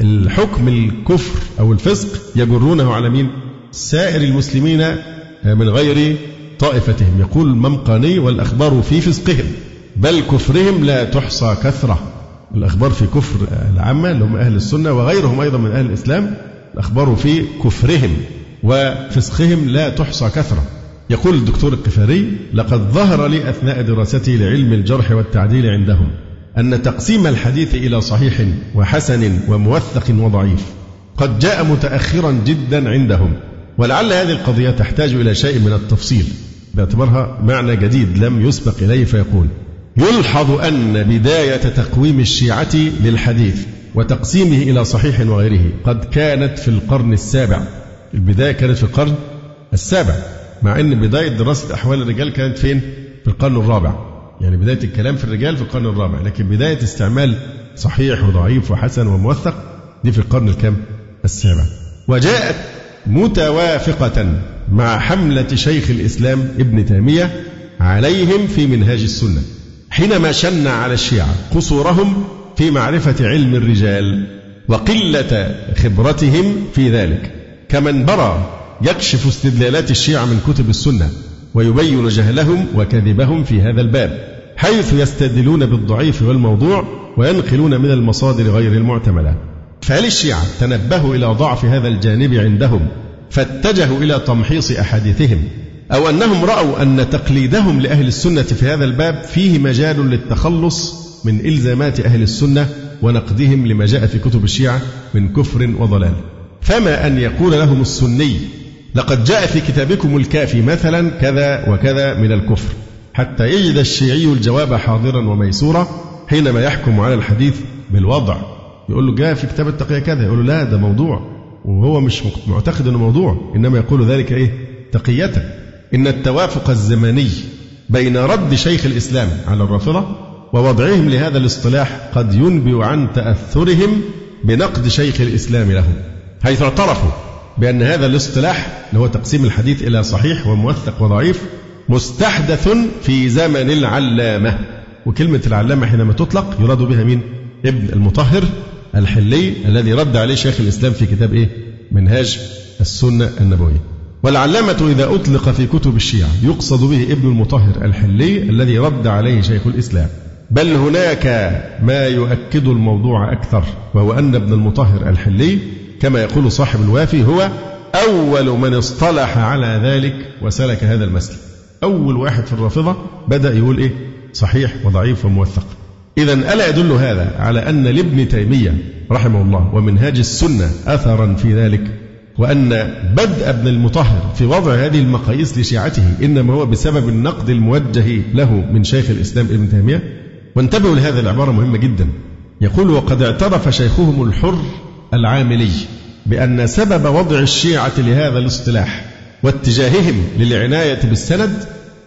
الحكم الكفر أو الفسق يجرونه على مين؟ سائر المسلمين من غير طائفتهم. يقول الممقاني والأخبار في فسقهم بل كفرهم لا تحصى كثرة. الأخبار في كفر العامة اللي هم أهل السنة وغيرهم أيضا من أهل الإسلام الأخبار في كفرهم. وفسقهم لا تحصى كثرة. يقول الدكتور القفاري لقد ظهر لي أثناء دراستي لعلم الجرح والتعديل عندهم أن تقسيم الحديث إلى صحيح وحسن وموثق وضعيف. قد جاء متأخرا جدا عندهم ولعل هذه القضية تحتاج إلى شيء من التفصيل. باعتبارها معنى جديد لم يسبق إليه فيقول يلحظ أن بداية تقويم الشيعة للحديث وتقسيمه إلى صحيح وغيره قد كانت في القرن السابع. البداية كانت في القرن السابع مع أن بداية دراسة أحوال الرجال كانت فين؟ في القرن الرابع يعني بداية الكلام في الرجال في القرن الرابع لكن بداية استعمال صحيح وضعيف وحسن وموثق دي في القرن الكام؟ السابع وجاءت متوافقة مع حملة شيخ الإسلام ابن تيمية عليهم في منهاج السنة حينما شن على الشيعة قصورهم في معرفة علم الرجال وقلة خبرتهم في ذلك كمن برى يكشف استدلالات الشيعة من كتب السنة ويبين جهلهم وكذبهم في هذا الباب حيث يستدلون بالضعيف والموضوع وينقلون من المصادر غير المعتمدة. فهل الشيعة تنبهوا إلى ضعف هذا الجانب عندهم فاتجهوا إلى تمحيص أحاديثهم أو أنهم رأوا أن تقليدهم لأهل السنة في هذا الباب فيه مجال للتخلص من إلزامات أهل السنة ونقدهم لما جاء في كتب الشيعة من كفر وضلال؟ فما أن يقول لهم السني. لقد جاء في كتابكم الكافي مثلا كذا وكذا من الكفر. حتى يجد الشيعي الجواب حاضرا وميسورا حينما يحكم على الحديث بالوضع. يقول له جاء في كتاب التقية كذا. يقول له لا ده موضوع. وهو مش معتقد إنه موضوع. إنما يقول ذلك إيه؟ تقية. إن التوافق الزمني بين رد شيخ الإسلام على الرافضة ووضعهم لهذا الاصطلاح قد ينبئ عن تأثرهم بنقد شيخ الإسلام لهم. حيث اعترفوا بأن هذا الاصطلاح اللي هو تقسيم الحديث إلى صحيح وموثق وضعيف مستحدث في زمن العلامة وكلمة العلامة حينما تطلق يراد بها مين؟ ابن المطهر الحلي الذي رد عليه شيخ الإسلام في كتاب إيه؟ منهاج السنة النبوية والعلامة إذا أطلق في كتب الشيعة يقصد به ابن المطهر الحلي الذي رد عليه شيخ الإسلام بل هناك ما يؤكد الموضوع أكثر وهو أن ابن المطهر الحلي كما يقول صاحب الوافي هو أول من اصطلح على ذلك وسلك هذا المسلك. أول واحد في الرافضة بدأ يقول إيه؟ صحيح وضعيف وموثق. إذا ألا يدل هذا على أن لابن تيمية رحمه الله ومنهاج السنة أثرا في ذلك وأن بدء ابن المطهر في وضع هذه المقاييس لشيعته إنما هو بسبب النقد الموجه له من شيخ الإسلام ابن تيمية. وانتبهوا لهذه العبارة مهمة جدا. يقول وقد اعترف شيخهم الحر العاملي بأن سبب وضع الشيعة لهذا الاصطلاح واتجاههم للعناية بالسند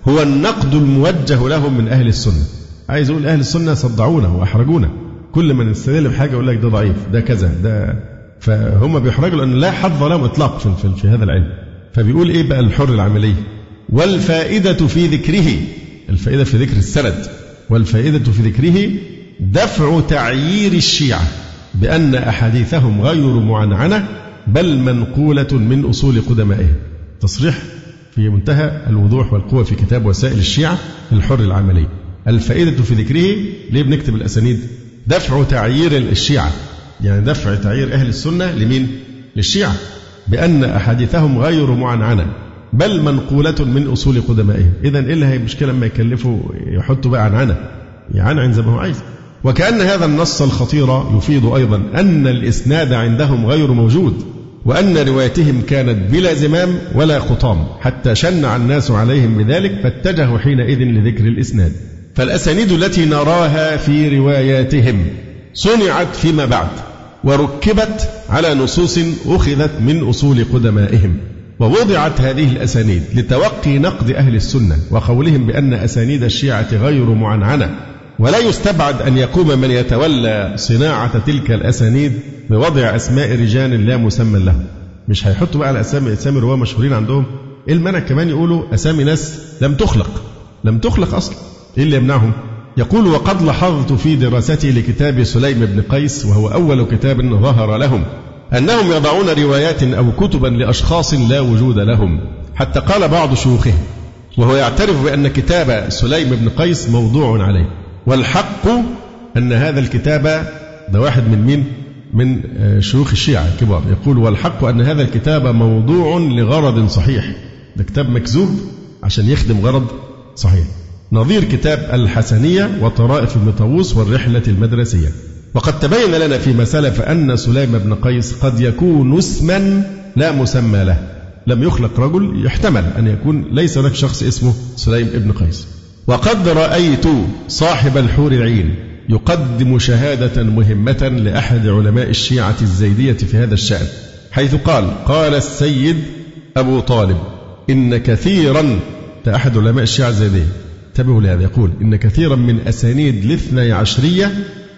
هو النقد الموجه لهم من أهل السنة. عايز يقول أهل السنة صدعونا وأحرجونا. كل من يستدل بحاجة يقول لك ده ضعيف ده كذا ده فهم بيحرجوا لأن لا حظ لهم إطلاق في, في, هذا العلم. فبيقول إيه بقى الحر العملي والفائدة في ذكره الفائدة في ذكر السند والفائدة في ذكره دفع تعيير الشيعة. بأن أحاديثهم غير معنعنة بل منقولة من أصول قدمائهم. تصريح في منتهى الوضوح والقوة في كتاب وسائل الشيعة الحر العملي. الفائدة في ذكره ليه بنكتب الأسانيد؟ دفع تعيير الشيعة. يعني دفع تعيير أهل السنة لمين؟ للشيعة. بأن أحاديثهم غير معنعنة بل منقولة من أصول قدمائهم. إذا إيه اللي هي مشكلة لما يكلفوا يحطوا بقى عنعنة. يعنعن زي ما هو عايز. وكأن هذا النص الخطير يفيد أيضا أن الإسناد عندهم غير موجود وأن روايتهم كانت بلا زمام ولا خطام حتى شنع الناس عليهم بذلك فاتجهوا حينئذ لذكر الإسناد. فالأسانيد التي نراها في رواياتهم صنعت فيما بعد وركبت على نصوص أخذت من أصول قدمائهم ووضعت هذه الأسانيد لتوقي نقد أهل السنة وقولهم بأن أسانيد الشيعة غير معنعنة ولا يستبعد أن يقوم من يتولى صناعة تلك الأسانيد بوضع أسماء رجال لا مسمى لهم مش هيحطوا بقى على أسامي أسامي رواه مشهورين عندهم. إيه المنع كمان يقولوا أسامي ناس لم تخلق؟ لم تخلق أصلا. إيه اللي يمنعهم؟ يقول وقد لاحظت في دراستي لكتاب سليم بن قيس وهو أول كتاب ظهر لهم أنهم يضعون روايات أو كتبا لأشخاص لا وجود لهم حتى قال بعض شيوخهم وهو يعترف بأن كتاب سليم بن قيس موضوع عليه. والحق أن هذا الكتاب ده واحد من مين؟ من آه، شيوخ الشيعة الكبار. يقول والحق أن هذا الكتاب موضوع لغرض صحيح. ده كتاب مكذوب عشان يخدم غرض صحيح. نظير كتاب الحسنية وطرائف ابن طاووس والرحلة المدرسية. وقد تبين لنا فيما سلف أن سليم بن قيس قد يكون اسما لا مسمى له. لم يخلق رجل يحتمل أن يكون ليس هناك شخص اسمه سليم بن قيس. وقد رأيت صاحب الحور العين يقدم شهادة مهمة لأحد علماء الشيعة الزيدية في هذا الشأن حيث قال قال السيد أبو طالب إن كثيرا أحد علماء الشيعة الزيدية. انتبهوا لهذا يقول إن كثيرا من أسانيد الاثني عشرية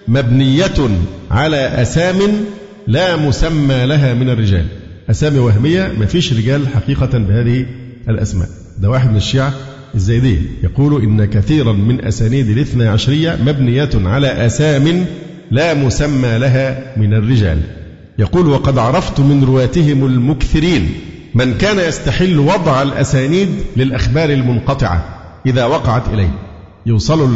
مبنية على أسام لا مسمى لها من الرجال. أسامي وهمية ما فيش رجال حقيقة بهذه الأسماء. ده واحد من الشيعة الزيدية يقول إن كثيرا من أسانيد الاثنى عشرية مبنية على أسام لا مسمى لها من الرجال. يقول وقد عرفت من رواتهم المكثرين من كان يستحل وضع الأسانيد للأخبار المنقطعة إذا وقعت إليه. يوصلوا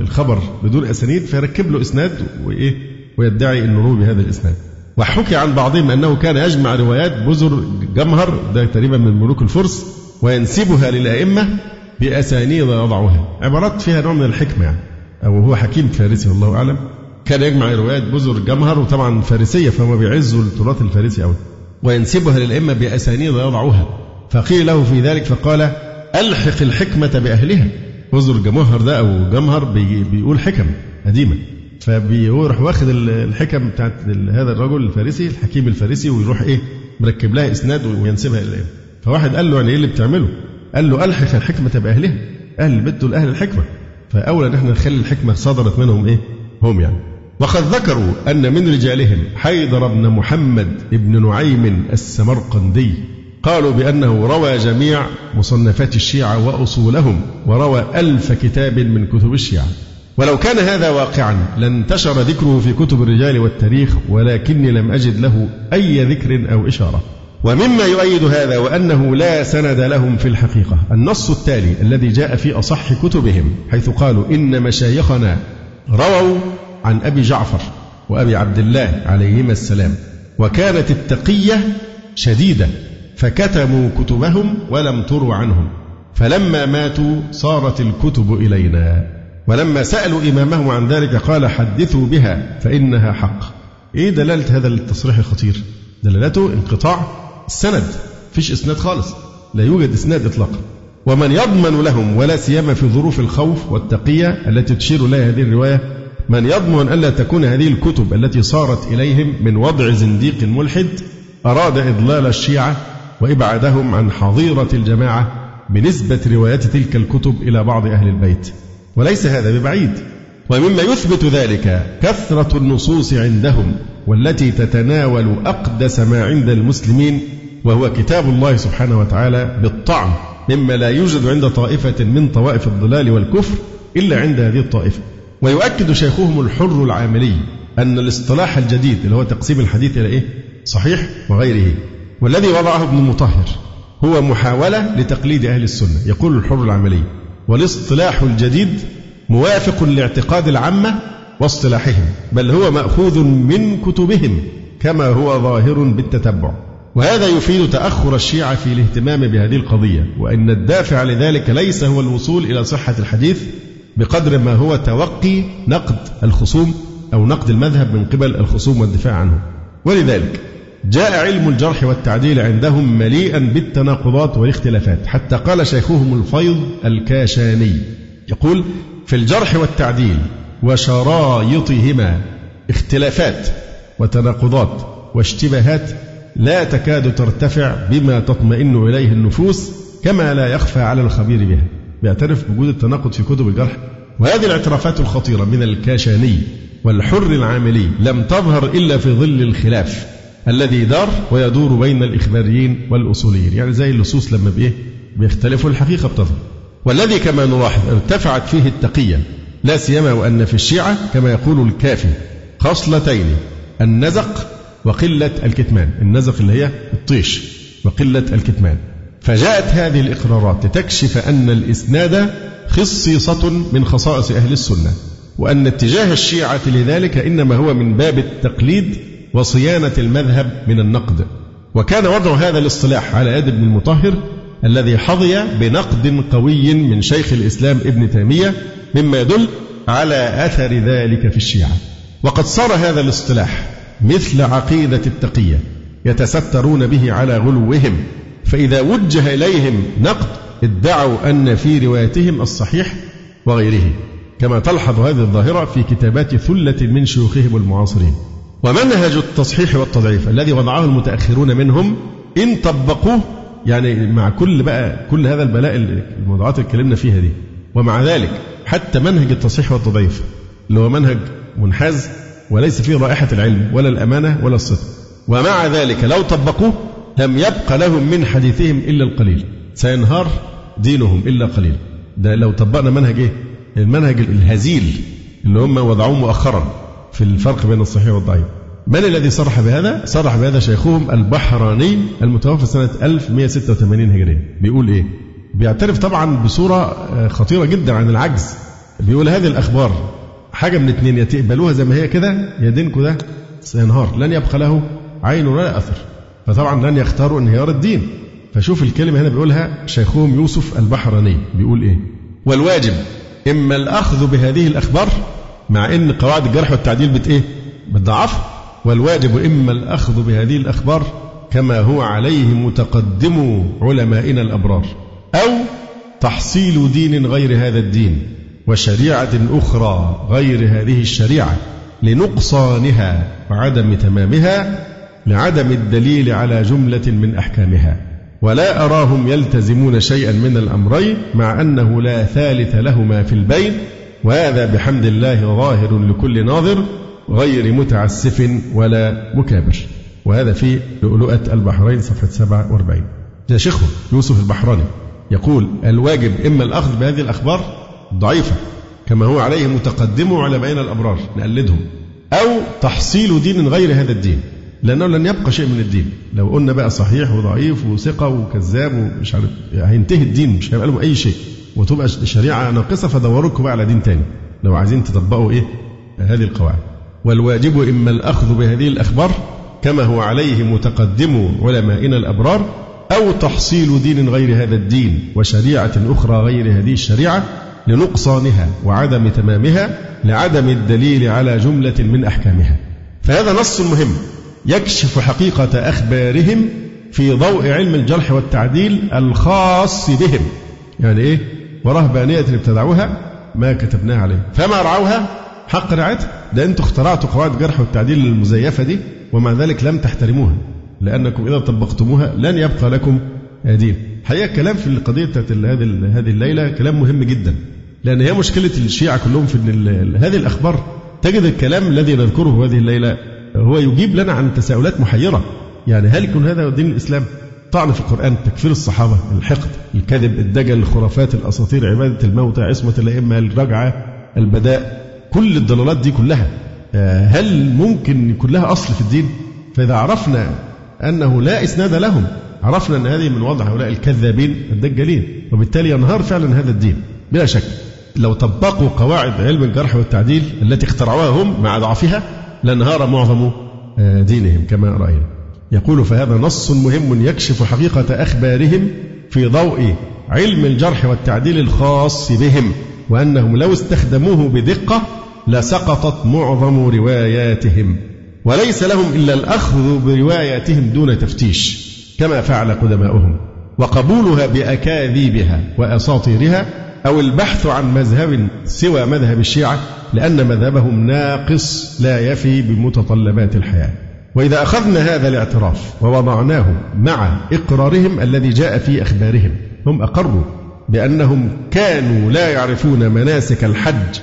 الخبر بدون أسانيد فيركب له إسناد وإيه؟ ويدعي أنه روي بهذا الإسناد. وحكي عن بعضهم أنه كان يجمع روايات بزر جمهر ده تقريبا من ملوك الفرس وينسبها للأئمة بأسانيد يضعها عبارات فيها نوع من الحكمة. يعني أو هو حكيم فارسي والله أعلم. كان يجمع روايات بزر جمهر وطبعا فارسية فهم بيعزوا التراث الفارسي أوي. وينسبها للأئمة بأسانيد يضعها فقيل له في ذلك فقال ألحق الحكمة بأهلها. بزر جمهر ده أو جمهر بيقول حكم قديمة فبيروح واخد الحكم بتاعت هذا الرجل الفارسي الحكيم الفارسي ويروح إيه مركب لها إسناد وينسبها إلى فواحد قال له يعني إيه اللي بتعمله؟ قال له ألحق الحكمة باهلها أهل البيت دول أهل الحكمة. فأولى ان إحنا نخلي الحكمة صدرت منهم إيه؟ هم يعني. وقد ذكروا أن من رجالهم حيدر بن محمد بن نعيم السمرقندي. قالوا بأنه روى جميع مصنفات الشيعة وأصولهم وروى ألف كتاب من كتب الشيعة. ولو كان هذا واقعا لانتشر ذكره في كتب الرجال والتاريخ ولكني لم أجد له أي ذكر أو إشارة. ومما يؤيد هذا وأنه لا سند لهم في الحقيقة. النص التالي الذي جاء في أصح كتبهم حيث قالوا إن مشايخنا رووا عن أبي جعفر وأبي عبد الله عليهما السلام وكانت التقية شديدة فكتموا كتبهم ولم تروا عنهم. فلما ماتوا صارت الكتب إلينا. ولما سألوا إمامهم عن ذلك قال حدثوا بها فإنها حق. إيه دلالة هذا التصريح الخطير دلالته انقطاع السند فيش إسناد خالص. لا يوجد إسناد إطلاقا. ومن يضمن لهم ولا سيما في ظروف الخوف والتقية التي تشير إليها هذه الرواية من يضمن ألا تكون هذه الكتب التي صارت إليهم من وضع زنديق ملحد أراد إضلال الشيعة وإبعادهم عن حظيرة الجماعة بنسبة روايات تلك الكتب إلى بعض أهل البيت. وليس هذا ببعيد. ومما يثبت ذلك كثرة النصوص عندهم. والتي تتناول أقدس ما عند المسلمين وهو كتاب الله سبحانه وتعالى بالطعن مما لا يوجد عند طائفة من طوائف الضلال والكفر إلا عند هذه الطائفة. ويؤكد شيخهم الحر العاملي أن الاصطلاح الجديد اللي هو تقسيم الحديث إلى إيه؟ صحيح وغيره. والذي وضعه ابن مطهر هو محاولة لتقليد أهل السنة يقول الحر العملي والاصطلاح الجديد موافق لاعتقاد العامة واصطلاحهم بل هو مأخوذ من كتبهم كما هو ظاهر بالتتبع. وهذا يفيد تأخر الشيعة في الاهتمام بهذه القضية وأن الدافع لذلك ليس هو الوصول إلى صحة الحديث بقدر ما هو توقي نقد الخصوم أو نقد المذهب من قبل الخصوم والدفاع عنه. ولذلك جاء علم الجرح والتعديل عندهم مليئا بالتناقضات والاختلافات حتى قال شيخهم الفيض الكاشاني يقول في الجرح والتعديل وشرايطهما. اختلافات وتناقضات واشتباهات لا تكاد ترتفع بما تطمئن إليه النفوس كما لا يخفى على الخبير بها. بيعترف بوجود التناقض في كتب الجرح. وهذه الاعترافات الخطيرة من الكاشاني والحر العاملي لم تظهر إلا في ظل الخلاف الذي دار ويدور بين الإخباريين والأصوليين. يعني زي اللصوص لما بإيه؟ بيختلفوا الحقيقة بتظهر. والذي كما نلاحظ ارتفعت فيه التقية لا سيما وأن في الشيعة كما يقول الكافي خصلتين النزق وقلة الكتمان النزق اللي هي الطيش وقلة الكتمان. فجاءت هذه الإقرارات لتكشف أن الإسناد خصيصة من خصائص أهل السنة وأن اتجاه الشيعة لذلك إنما هو من باب التقليد وصيانة المذهب من النقد. وكان وضع هذا الاصطلاح على يد ابن المطهر الذي حظي بنقد قوي من شيخ الإسلام ابن تيمية مما يدل على أثر ذلك في الشيعة. وقد صار هذا الاصطلاح مثل عقيدة التقية يتسترون به على غلوهم فإذا وجه إليهم نقد ادعوا أن في روايتهم الصحيح وغيره كما تلحظ هذه الظاهرة في كتابات ثلة من شيوخهم المعاصرين. ومنهج التصحيح والتضعيف الذي وضعه المتأخرون منهم إن طبقوه يعني مع كل بقى كل هذا البلاء الموضوعات اللي اتكلمنا فيها دي. ومع ذلك حتى منهج التصحيح والتضعيف اللي هو منهج منحاز وليس فيه رائحة العلم ولا الأمانة ولا الصدق. ومع ذلك لو طبقوه لم يبق لهم من حديثهم إلا القليل. سينهار دينهم إلا قليل. ده لو طبقنا منهج إيه؟ المنهج الهزيل اللي هم وضعوه مؤخرا في الفرق بين الصحيح والضعيف. من الذي صرح بهذا؟ صرح بهذا شيخهم البحراني المتوفى سنة 1186 هجرية. بيقول إيه؟ بيعترف طبعا بصورة آه، خطيرة جدا عن العجز. بيقول هذه الأخبار حاجة من اثنين يا تقبلوها زي ما هي كده يا دينكم ده سينهار. لن يبقى له عين ولا أثر. فطبعا لن يختاروا انهيار الدين. فشوف الكلمة هنا بيقولها شيخهم يوسف البحراني. بيقول إيه؟ والواجب إما الأخذ بهذه الأخبار مع إن قواعد الجرح والتعديل بت إيه؟ بتضعف والواجب إما الأخذ بهذه الأخبار كما هو عليه متقدم علمائنا الأبرار أو تحصيل دين غير هذا الدين وشريعة أخرى غير هذه الشريعة لنقصانها وعدم تمامها لعدم الدليل على جملة من أحكامها. ولا أراهم يلتزمون شيئا من الأمرين مع أنه لا ثالث لهما في البين وهذا بحمد الله ظاهر لكل ناظر غير متعسف ولا مكابر. وهذا في لؤلؤة البحرين صفحة 47 يا شيخ يوسف البحراني يقول الواجب إما الأخذ بهذه الأخبار ضعيفة كما هو عليه متقدم علمائنا الأبرار نقلدهم أو تحصيل دين غير هذا الدين لأنه لن يبقى شيء من الدين. لو قلنا بقى صحيح وضعيف وثقة وكذاب ومش عارف هينتهي الدين مش هيبقى لهم أي شيء. وتبقى الشريعة ناقصة فدوروا لكم بقى على دين تاني. لو عايزين تطبقوا إيه؟ هذه القواعد. والواجب إما الأخذ بهذه الأخبار كما هو عليه متقدم علمائنا الأبرار أو تحصيل دين غير هذا الدين وشريعة أخرى غير هذه الشريعة لنقصانها وعدم تمامها لعدم الدليل على جملة من أحكامها. فهذا نص مهم يكشف حقيقة أخبارهم في ضوء علم الجرح والتعديل الخاص بهم. يعني إيه؟ ورهبانية ابتدعوها ما كتبناها عليه. فما رعوها؟ حق رعايتها ده أنتم اخترعتوا قواعد الجرح والتعديل المزيفة دي ومع ذلك لم تحترموها. لأنكم إذا طبقتموها لن يبقى لكم دين حقيقة كلام في القضية بتاعت هذه هذه الليلة كلام مهم جدا. لأن هي مشكلة الشيعة كلهم في أن هذه الأخبار. تجد الكلام الذي نذكره هذه الليلة هو يجيب لنا عن تساؤلات محيرة. يعني هل يكون هذا دين الإسلام؟ طعن في القرآن تكفير الصحابة الحقد الكذب الدجل الخرافات الأساطير عبادة الموتى عصمة الأئمة الرجعة البداء. كل الضلالات دي كلها آه، هل ممكن يكون لها أصل في الدين؟ فإذا عرفنا أنه لا إسناد لهم عرفنا أن هذه من وضع هؤلاء الكذابين الدجالين وبالتالي ينهار فعلا هذا الدين بلا شك. لو طبقوا قواعد علم الجرح والتعديل التي اخترعوها هم مع ضعفها لانهار معظم آه، دينهم كما رأينا. يقول فهذا نص مهم يكشف حقيقة أخبارهم في ضوء علم الجرح والتعديل الخاص بهم. وأنهم لو استخدموه بدقة لسقطت معظم رواياتهم. وليس لهم إلا الأخذ برواياتهم دون تفتيش كما فعل قدماؤهم. وقبولها بأكاذيبها وأساطيرها أو البحث عن مذهب سوى مذهب الشيعة لأن مذهبهم ناقص لا يفي بمتطلبات الحياة. وإذا أخذنا هذا الاعتراف ووضعناه مع إقرارهم الذي جاء في أخبارهم هم أقروا بأنهم كانوا لا يعرفون مناسك الحج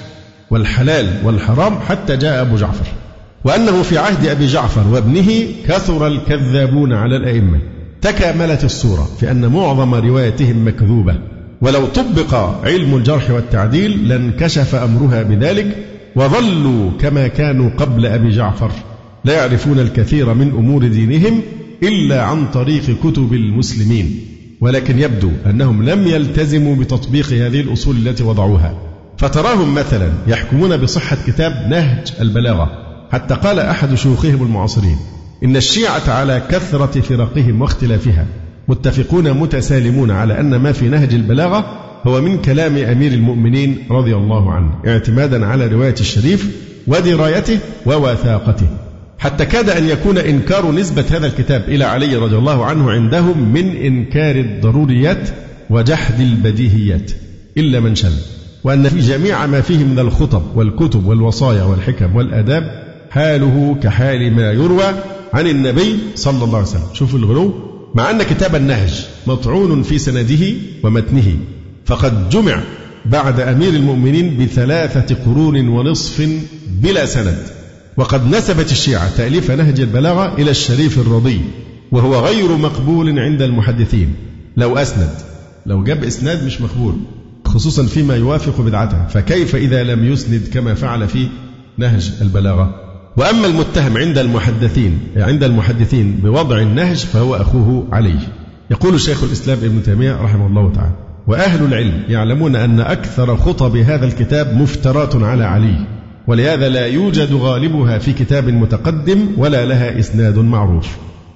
والحلال والحرام حتى جاء أبو جعفر. وأنه في عهد أبي جعفر وابنه كثر الكذابون على الأئمة. تكاملت الصورة في أن معظم روايتهم مكذوبة. ولو طبق علم الجرح والتعديل لانكشف أمرها بذلك وظلوا كما كانوا قبل أبي جعفر. لا يعرفون الكثير من أمور دينهم إلا عن طريق كتب المسلمين. ولكن يبدو أنهم لم يلتزموا بتطبيق هذه الأصول التي وضعوها. فتراهم مثلا يحكمون بصحة كتاب نهج البلاغة. حتى قال أحد شيوخهم المعاصرين إن الشيعة على كثرة فرقهم واختلافها متفقون متسالمون على أن ما في نهج البلاغة هو من كلام أمير المؤمنين رضي الله عنه اعتمادا على رواية الشريف ودرايته ووثاقته. حتى كاد أن يكون إنكار نسبة هذا الكتاب إلى علي رضي الله عنه عندهم من إنكار الضروريات وجحد البديهيات إلا من شذ وأن في جميع ما فيه من الخطب والكتب والوصايا والحكم والآداب حاله كحال ما يروى عن النبي صلى الله عليه وسلم. شوفوا الغلو. مع أن كتاب النهج مطعون في سنده ومتنه فقد جمع بعد أمير المؤمنين بثلاثة قرون ونصف بلا سند. وقد نسبت الشيعة تأليف نهج البلاغة إلى الشريف الرضي وهو غير مقبول عند المحدثين. لو أسند لو جاب إسناد مش مقبول خصوصا فيما يوافق بدعته. فكيف إذا لم يسند كما فعل في نهج البلاغة؟ وأما المتهم عند المحدثين عند المحدثين بوضع النهج فهو أخوه علي. يقول شيخ الإسلام ابن تيمية رحمه الله تعالى وأهل العلم يعلمون أن أكثر خطب هذا الكتاب مفترات على علي. ولهذا لا يوجد غالبها في كتاب متقدم ولا لها إسناد معروف.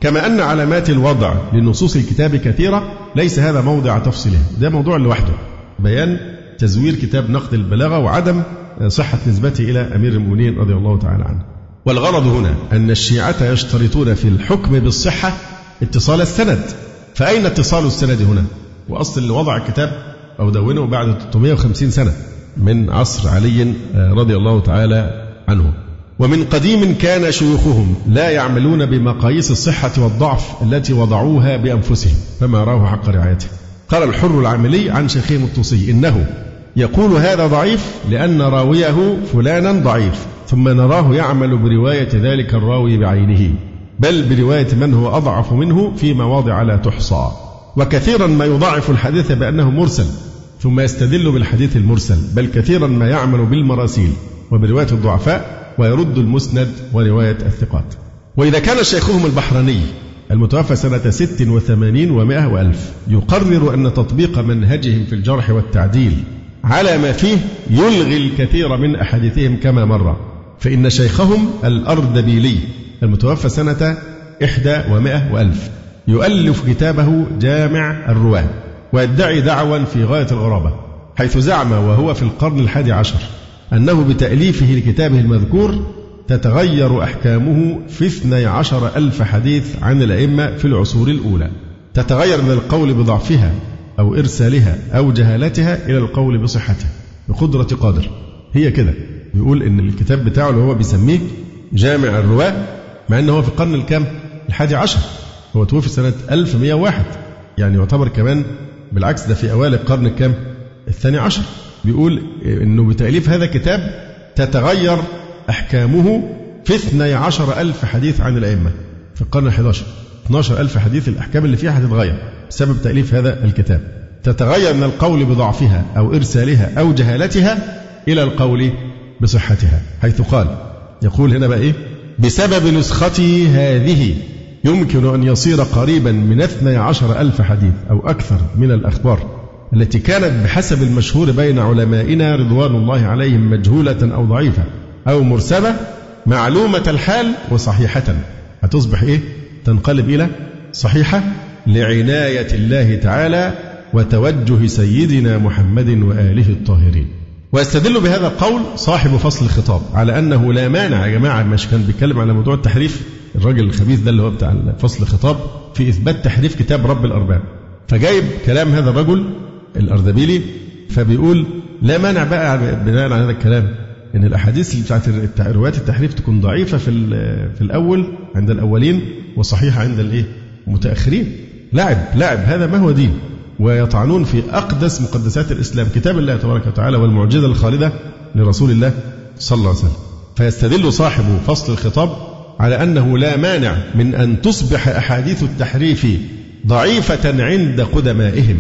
كما أن علامات الوضع لنصوص الكتاب كثيرة ليس هذا موضع تفصيلها ده موضوع لوحده. بيان تزوير كتاب نقد البلاغة وعدم صحة نسبته إلى أمير المؤمنين رضي الله تعالى عنه. والغرض هنا أن الشيعة يشترطون في الحكم بالصحة اتصال السند. فأين اتصال السند هنا؟ وأصل وضع الكتاب أو دونه بعد 350 سنة. من عصر علي رضي الله تعالى عنه. ومن قديم كان شيوخهم لا يعملون بمقاييس الصحة والضعف التي وضعوها بأنفسهم فما راه حق رعايته. قال الحر العاملي عن شيخهم الطوسي إنه يقول هذا ضعيف لأن راويه فلانا ضعيف ثم نراه يعمل برواية ذلك الراوي بعينه بل برواية من هو أضعف منه في مواضع لا تحصى. وكثيرا ما يضاعف الحديث بأنه مرسل ثم يستدل بالحديث المرسل بل كثيرا ما يعمل بالمراسيل وبرواية الضعفاء ويرد المسند ورواية الثقات. وإذا كان شيخهم البحراني المتوفى سنة ست وثمانين ومائة وألف يقرر أن تطبيق منهجهم في الجرح والتعديل على ما فيه يلغي الكثير من أحاديثهم كما مر. فإن شيخهم الأردبيلي المتوفى سنة إحدى ومائة وألف يؤلف كتابه جامع الرواة. ويدعي دعوى في غاية الغرابة حيث زعم وهو في القرن الحادي عشر أنه بتأليفه لكتابه المذكور تتغير أحكامه في اثني عشر ألف حديث عن الأئمة في العصور الأولى. تتغير من القول بضعفها أو إرسالها أو جهالتها إلى القول بصحتها بقدرة قادر. هي كده. بيقول إن الكتاب بتاعه اللي هو بيسميه جامع الرواة مع أنه هو في القرن الكام؟ الحادي عشر. هو توفي سنة 1101 يعني يعتبر كمان بالعكس ده في أوائل القرن الكام؟ الثاني عشر. بيقول إنه بتأليف هذا الكتاب تتغير أحكامه في 12 ألف حديث عن الأئمة. في القرن ال11 12 ألف حديث الأحكام اللي فيها هتتغير بسبب تأليف هذا الكتاب. تتغير من القول بضعفها أو إرسالها أو جهالتها إلى القول بصحتها حيث قال. يقول هنا بقى إيه؟ بسبب نسختي هذه يمكن أن يصير قريبا من اثني عشر ألف حديث أو أكثر من الأخبار التي كانت بحسب المشهور بين علمائنا رضوان الله عليهم مجهولة أو ضعيفة أو مرسلة معلومة الحال وصحيحة هتصبح إيه؟ تنقلب إلى صحيحة لعناية الله تعالى وتوجه سيدنا محمد وآله الطاهرين ويستدل بهذا القول صاحب فصل الخطاب على أنه لا مانع يا جماعة مش كان بيتكلم على موضوع التحريف الراجل الخبيث ده اللي هو بتاع فصل الخطاب في إثبات تحريف كتاب رب الأرباب فجايب كلام هذا الرجل الأردبيلي فبيقول لا مانع بقى بناء على هذا الكلام إن الأحاديث اللي بتاعت روايات التحريف تكون ضعيفة في في الأول عند الأولين وصحيحة عند الإيه؟ المتأخرين. لعب لعب هذا ما هو دين ويطعنون في أقدس مقدسات الإسلام كتاب الله تبارك وتعالى والمعجزة الخالدة لرسول الله صلى الله عليه وسلم. فيستدل صاحب فصل الخطاب على أنه لا مانع من أن تصبح أحاديث التحريف ضعيفة عند قدمائهم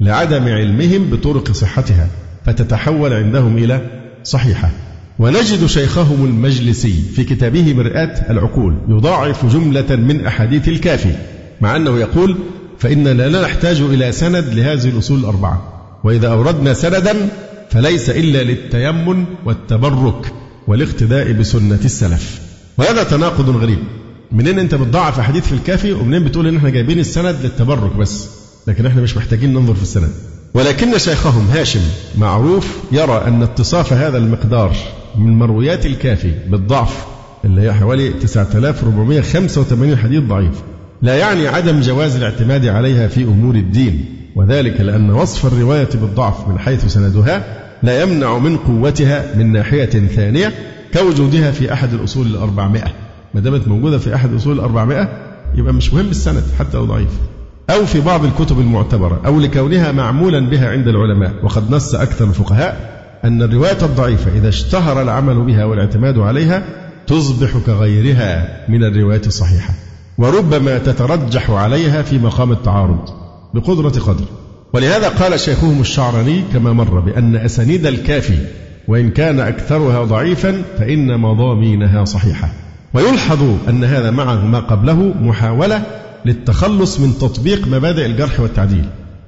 لعدم علمهم بطرق صحتها فتتحول عندهم إلى صحيحة. ونجد شيخهم المجلسي في كتابه مرآة العقول يضاعف جملة من أحاديث الكافي مع أنه يقول فإننا لا نحتاج إلى سند لهذه الأصول الأربعة وإذا أوردنا سندا فليس إلا للتيمن والتبرك والاقتداء بسنة السلف. وهذا تناقض غريب. منين أنت بتضاعف أحاديث في الكافي ومنين بتقول إن إحنا جايبين السند للتبرك بس؟ لكن إحنا مش محتاجين ننظر في السند. ولكن شيخهم هاشم معروف يرى أن اتصاف هذا المقدار من مرويات الكافي بالضعف اللي هي حوالي 9485 حديث ضعيف. لا يعني عدم جواز الاعتماد عليها في أمور الدين. وذلك لأن وصف الرواية بالضعف من حيث سندها لا يمنع من قوتها من ناحية ثانية كوجودها في أحد الأصول الأربعمائة. ما دامت موجودة في أحد الأصول الأربعمائة يبقى مش مهم السند حتى لو ضعيف. أو في بعض الكتب المعتبرة أو لكونها معمولا بها عند العلماء. وقد نص أكثر الفقهاء أن الرواية الضعيفة إذا اشتهر العمل بها والاعتماد عليها تصبح كغيرها من الرواية الصحيحة. وربما تترجح عليها في مقام التعارض بقدرة قدر. ولهذا قال شيخهم الشعراني كما مر بأن أسانيد الكافي وإن كان أكثرها ضعيفا فإن مضامينها صحيحة. ويلحظ أن هذا معه ما قبله محاولة للتخلص من تطبيق مبادئ الجرح والتعديل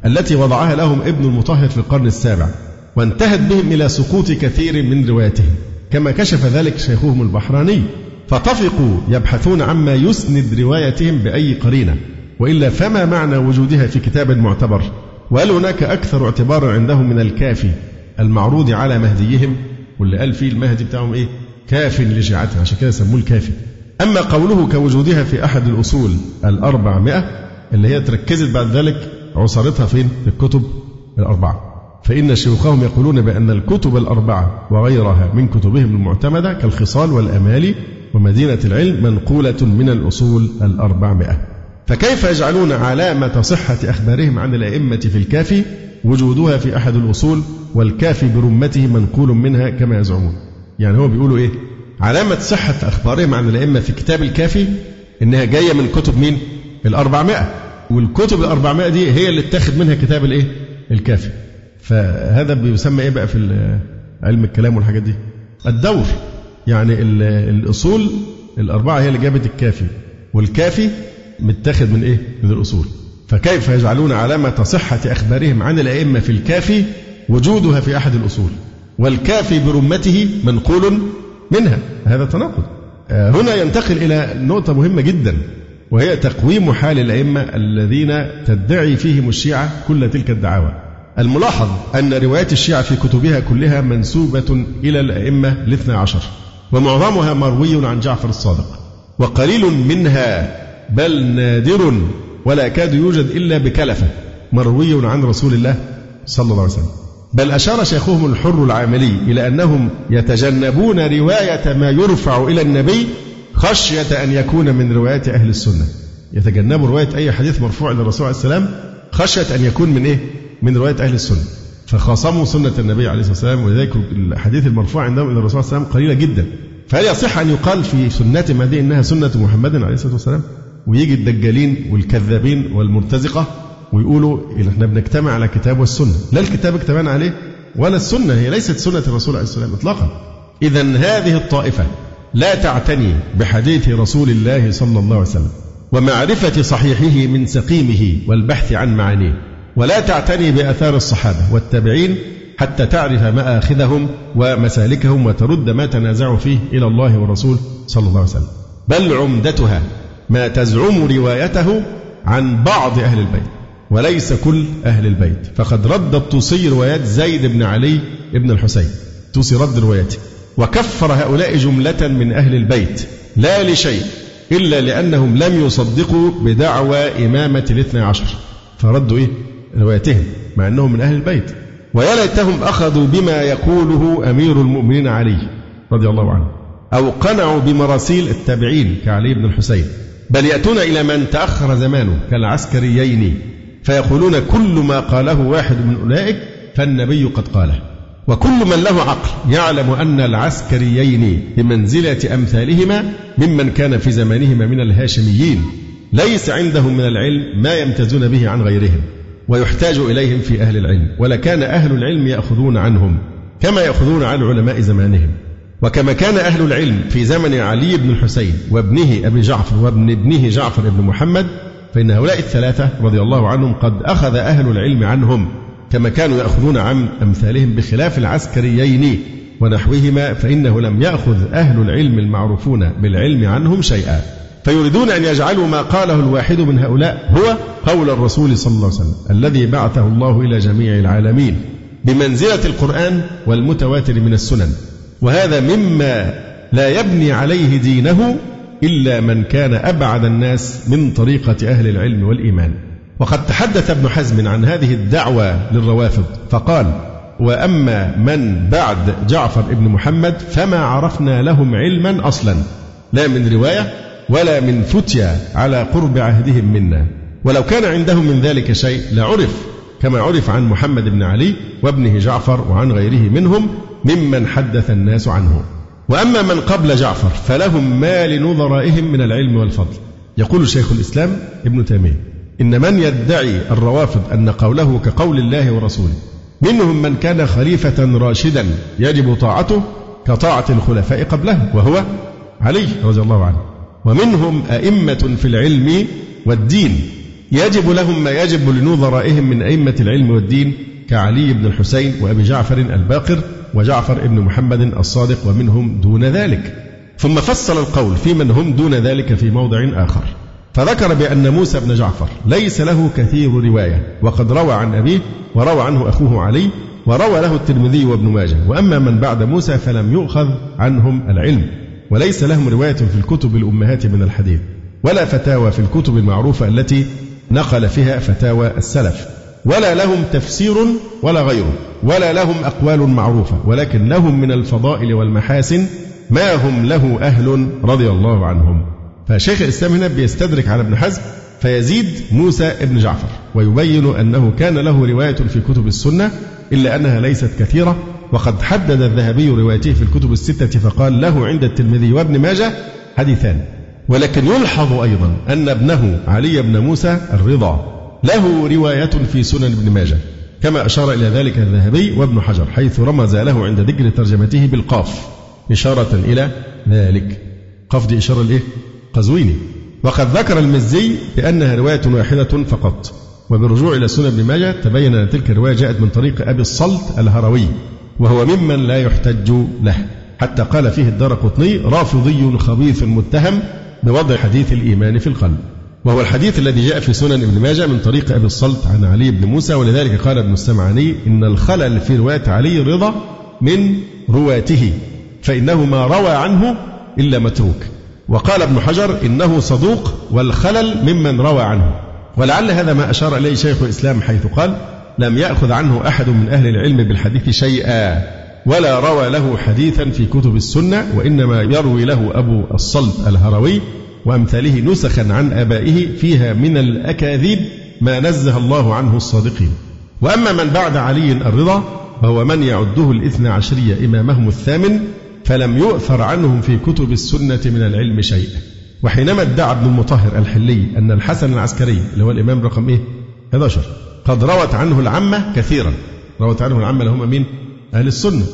التي وضعها لهم ابن المطهر في القرن السابع وانتهت بهم إلى سقوط كثير من رواياتهم كما كشف ذلك شيخهم البحراني. فطفقوا يبحثون عما يسند روايتهم بأي قرينة وإلا فما معنى وجودها في كتاب معتبر؟ وهل هناك أكثر اعتبارا عندهم من الكافي؟ المعروض على مهديهم واللي قال فيه المهدي بتاعهم إيه؟ كاف لشيعتهم عشان كده سموه الكافي. أما قوله كوجودها في أحد الأصول الأربعمائة اللي هي تركزت بعد ذلك عصارتها فين؟ في الكتب الأربعة. فإن شيوخهم يقولون بأن الكتب الأربعة وغيرها من كتبهم المعتمدة كالخصال والأمالي ومدينة العلم منقولة من الأصول الأربعمائة. فكيف يجعلون علامة صحة أخبارهم عن الأئمة في الكافي؟ وجودها في أحد الأصول والكافي برمته منقول منها كما يزعمون. يعني هو بيقولوا إيه؟ علامة صحة أخبارهم عن الأئمة في كتاب الكافي إنها جاية من كتب مين؟ الأربعمائة. والكتب الأربعمائة دي هي اللي اتخذ منها كتاب الإيه؟ الكافي. فهذا بيسمى إيه بقى في علم الكلام والحاجات دي؟ الدور. يعني الأصول الأربعة هي اللي جابت الكافي والكافي متاخد من إيه؟ من الأصول. فكيف يجعلون علامة صحة أخبارهم عن الأئمة في الكافي وجودها في أحد الأصول؟ والكافي برمته منقول منها. هذا تناقض. آه، هنا ينتقل إلى نقطة مهمة جدا وهي تقويم حال الأئمة الذين تدعي فيهم الشيعة كل تلك الدعاوى. الملاحظ أن روايات الشيعة في كتبها كلها منسوبة إلى الأئمة الاثنى عشر ومعظمها مروي عن جعفر الصادق وقليل منها بل نادر ولا يكاد يوجد إلا بكلفة. مروي عن رسول الله صلى الله عليه وسلم. بل أشار شيخهم الحر العاملي إلى أنهم يتجنبون رواية ما يرفع إلى النبي خشية أن يكون من روايات أهل السنة. يتجنبوا رواية أي حديث مرفوع للرسول عليه السلام خشية أن يكون من إيه؟ من رواية أهل السنة. فخاصموا سنة النبي عليه الصلاة والسلام ولذلك الحديث المرفوع عندهم إلى الرسول عليه وسلم قليلة جدا. فهل يصح أن يقال في سنتهم هذه إنها سنة محمد عليه الصلاة والسلام؟ ويجي الدجالين والكذابين والمرتزقة ويقولوا إحنا بنجتمع على كتاب والسنة. لا الكتاب اجتمعنا عليه ولا السنة هي ليست سنة الرسول عليه السلام إطلاقا. إذا هذه الطائفة لا تعتني بحديث رسول الله صلى الله عليه وسلم ومعرفة صحيحه من سقيمه والبحث عن معانيه ولا تعتني بآثار الصحابة والتابعين حتى تعرف مآخذهم ومسالكهم وترد ما تنازعوا فيه إلى الله والرسول صلى الله عليه وسلم. بل عمدتها ما تزعم روايته عن بعض أهل البيت وليس كل أهل البيت. فقد رد الطوسي روايات زيد بن علي بن الحسين. الطوسي رد رواياته وكفر هؤلاء جملة من أهل البيت. لا لشيء إلا لأنهم لم يصدقوا بدعوى إمامة الاثنى عشر. فردوا إيه؟ روايتهم مع أنهم من أهل البيت. ويا ليتهم أخذوا بما يقوله أمير المؤمنين علي رضي الله عنه. أو قنعوا بمراسيل التابعين كعلي بن الحسين. بل يأتون إلى من تأخر زمانه كالعسكريين. فيقولون كل ما قاله واحد من أولئك فالنبي قد قاله. وكل من له عقل يعلم أن العسكريين بمنزلة أمثالهما ممن كان في زمانهما من الهاشميين. ليس عندهم من العلم ما يمتازون به عن غيرهم ويحتاج إليهم في أهل العلم. ولكان أهل العلم يأخذون عنهم كما يأخذون عن علماء زمانهم. وكما كان أهل العلم في زمن علي بن الحسين وابنه أبي جعفر وابن ابنه جعفر بن محمد فإن هؤلاء الثلاثة رضي الله عنهم قد أخذ أهل العلم عنهم كما كانوا يأخذون عن أمثالهم بخلاف العسكريين ونحوهما فإنه لم يأخذ أهل العلم المعروفون بالعلم عنهم شيئا. فيريدون أن يجعلوا ما قاله الواحد من هؤلاء هو قول الرسول صلى الله عليه وسلم الذي بعثه الله إلى جميع العالمين بمنزلة القرآن والمتواتر من السنن. وهذا مما لا يبني عليه دينه إلا من كان أبعد الناس من طريقة أهل العلم والإيمان. وقد تحدث ابن حزم عن هذه الدعوة للروافض فقال وأما من بعد جعفر ابن محمد فما عرفنا لهم علما أصلا لا من رواية ولا من فتيا على قرب عهدهم منا. ولو كان عندهم من ذلك شيء لعرف كما عرف عن محمد بن علي وابنه جعفر وعن غيره منهم ممن حدث الناس عنه. وأما من قبل جعفر فلهم ما لنظرائهم من العلم والفضل. يقول شيخ الإسلام ابن تيمية إن من يدعي الروافض أن قوله كقول الله ورسوله منهم من كان خليفة راشدا يجب طاعته كطاعة الخلفاء قبله وهو علي رضي الله عنه. ومنهم أئمة في العلم والدين يجب لهم ما يجب لنظرائهم من أئمة العلم والدين كعلي بن الحسين وأبي جعفر الباقر وجعفر بن محمد الصادق ومنهم دون ذلك. ثم فصل القول في من هم دون ذلك في موضع آخر. فذكر بأن موسى بن جعفر ليس له كثير رواية وقد روى عن أبيه وروى عنه أخوه علي وروى له الترمذي وابن ماجه. وأما من بعد موسى فلم يؤخذ عنهم العلم. وليس لهم رواية في الكتب الأمهات من الحديث ولا فتاوى في الكتب المعروفة التي نقل فيها فتاوى السلف. ولا لهم تفسير ولا غيره ولا لهم أقوال معروفة ولكن لهم من الفضائل والمحاسن ما هم له أهل رضي الله عنهم. فشيخ الإسلام هنا بيستدرك على ابن حزم فيزيد موسى ابن جعفر ويبين أنه كان له رواية في كتب السنة إلا أنها ليست كثيرة وقد حدد الذهبي روايته في الكتب الستة فقال له عند الترمذي وابن ماجه حديثان. ولكن يلحظ أيضا أن ابنه علي بن موسى الرضا. له رواية في سنن ابن ماجه كما أشار إلى ذلك الذهبي وابن حجر حيث رمز له عند ذكر ترجمته بالقاف إشارة إلى ذلك. قاف دي إشارة لإيه؟ قزويني. وقد ذكر المزي بأنها رواية واحدة فقط. وبالرجوع إلى سنن ابن ماجه تبين أن تلك الرواية جاءت من طريق أبي الصلت الهروي وهو ممن لا يحتج له. حتى قال فيه الدار قطني رافضي خبيث متهم بوضع حديث الإيمان في القلب. وهو الحديث الذي جاء في سنن ابن ماجه من طريق أبي الصلت عن علي بن موسى ولذلك قال ابن السمعاني إن الخلل في رواية علي رضا من رواته فإنه ما روى عنه إلا متروك. وقال ابن حجر إنه صدوق والخلل ممن روى عنه. ولعل هذا ما أشار إليه شيخ الإسلام حيث قال لم يأخذ عنه أحد من أهل العلم بالحديث شيئا ولا روى له حديثا في كتب السنة وإنما يروي له أبو الصلت الهروي وأمثاله نسخا عن آبائه فيها من الأكاذيب ما نزه الله عنه الصادقين. وأما من بعد علي الرضا فهو من يعده الاثنى عشرية إمامهم الثامن فلم يؤثر عنهم في كتب السنة من العلم شيء. وحينما ادعى ابن المطهر الحلي أن الحسن العسكري اللي هو الإمام رقم إيه؟ 11 قد روت عنه العامة كثيرا. روت عنه العامة اللي هم مين؟ أهل السنة.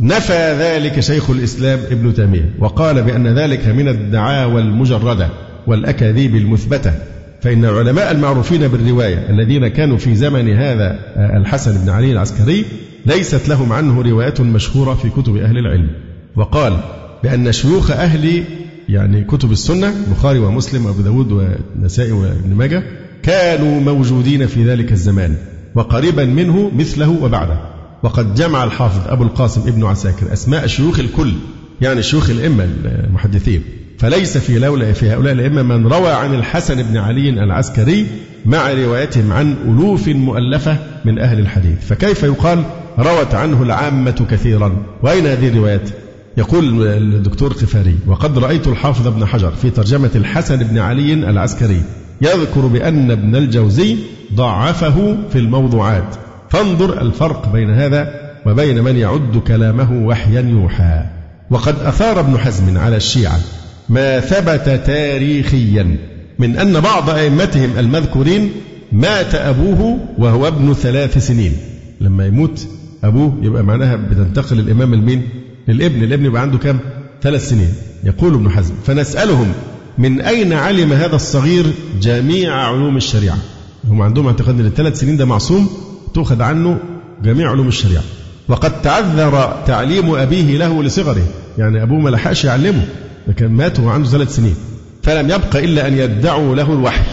نفى ذلك شيخ الإسلام ابن تيمية وقال بأن ذلك من الدعاوى المجردة والأكاذيب المثبتة فإن العلماء المعروفين بالرواية الذين كانوا في زمن هذا الحسن بن علي العسكري ليست لهم عنه روايات مشهورة في كتب أهل العلم. وقال بأن شيوخ أهل يعني كتب السنة البخاري ومسلم وأبو داود والنسائي وابن ماجه كانوا موجودين في ذلك الزمان وقريبا منه مثله وبعده. وقد جمع الحافظ أبو القاسم ابن عساكر أسماء شيوخ الكل يعني شيوخ الأئمة المحدثين. فليس في لولا في هؤلاء الأئمة من روى عن الحسن بن علي العسكري مع روايتهم عن ألوف مؤلفة من أهل الحديث. فكيف يقال روت عنه العامة كثيرا؟ وأين هذه الروايات؟ يقول الدكتور قفاري وقد رأيت الحافظ ابن حجر في ترجمة الحسن بن علي العسكري يذكر بأن ابن الجوزي ضعفه في الموضوعات. فانظر الفرق بين هذا وبين من يعد كلامه وحيا يوحى. وقد أثار ابن حزم على الشيعة ما ثبت تاريخيا من أن بعض أئمتهم المذكورين مات أبوه وهو ابن ثلاث سنين. لما يموت أبوه يبقى معناها بتنتقل الإمام المين للابن الابن يبقى عنده كم ثلاث سنين. يقول ابن حزم فنسألهم من أين علم هذا الصغير جميع علوم الشريعة؟ هم عندهم اعتقاد أن الثلاث سنين ده معصوم تؤخذ عنه جميع علوم الشريعة. وقد تعذر تعليم أبيه له لصغره. يعني أبوه ما لحقش يعلمه لكن مات وهو عنده ثلاث سنين. فلم يبق إلا أن يدعوا له الوحي.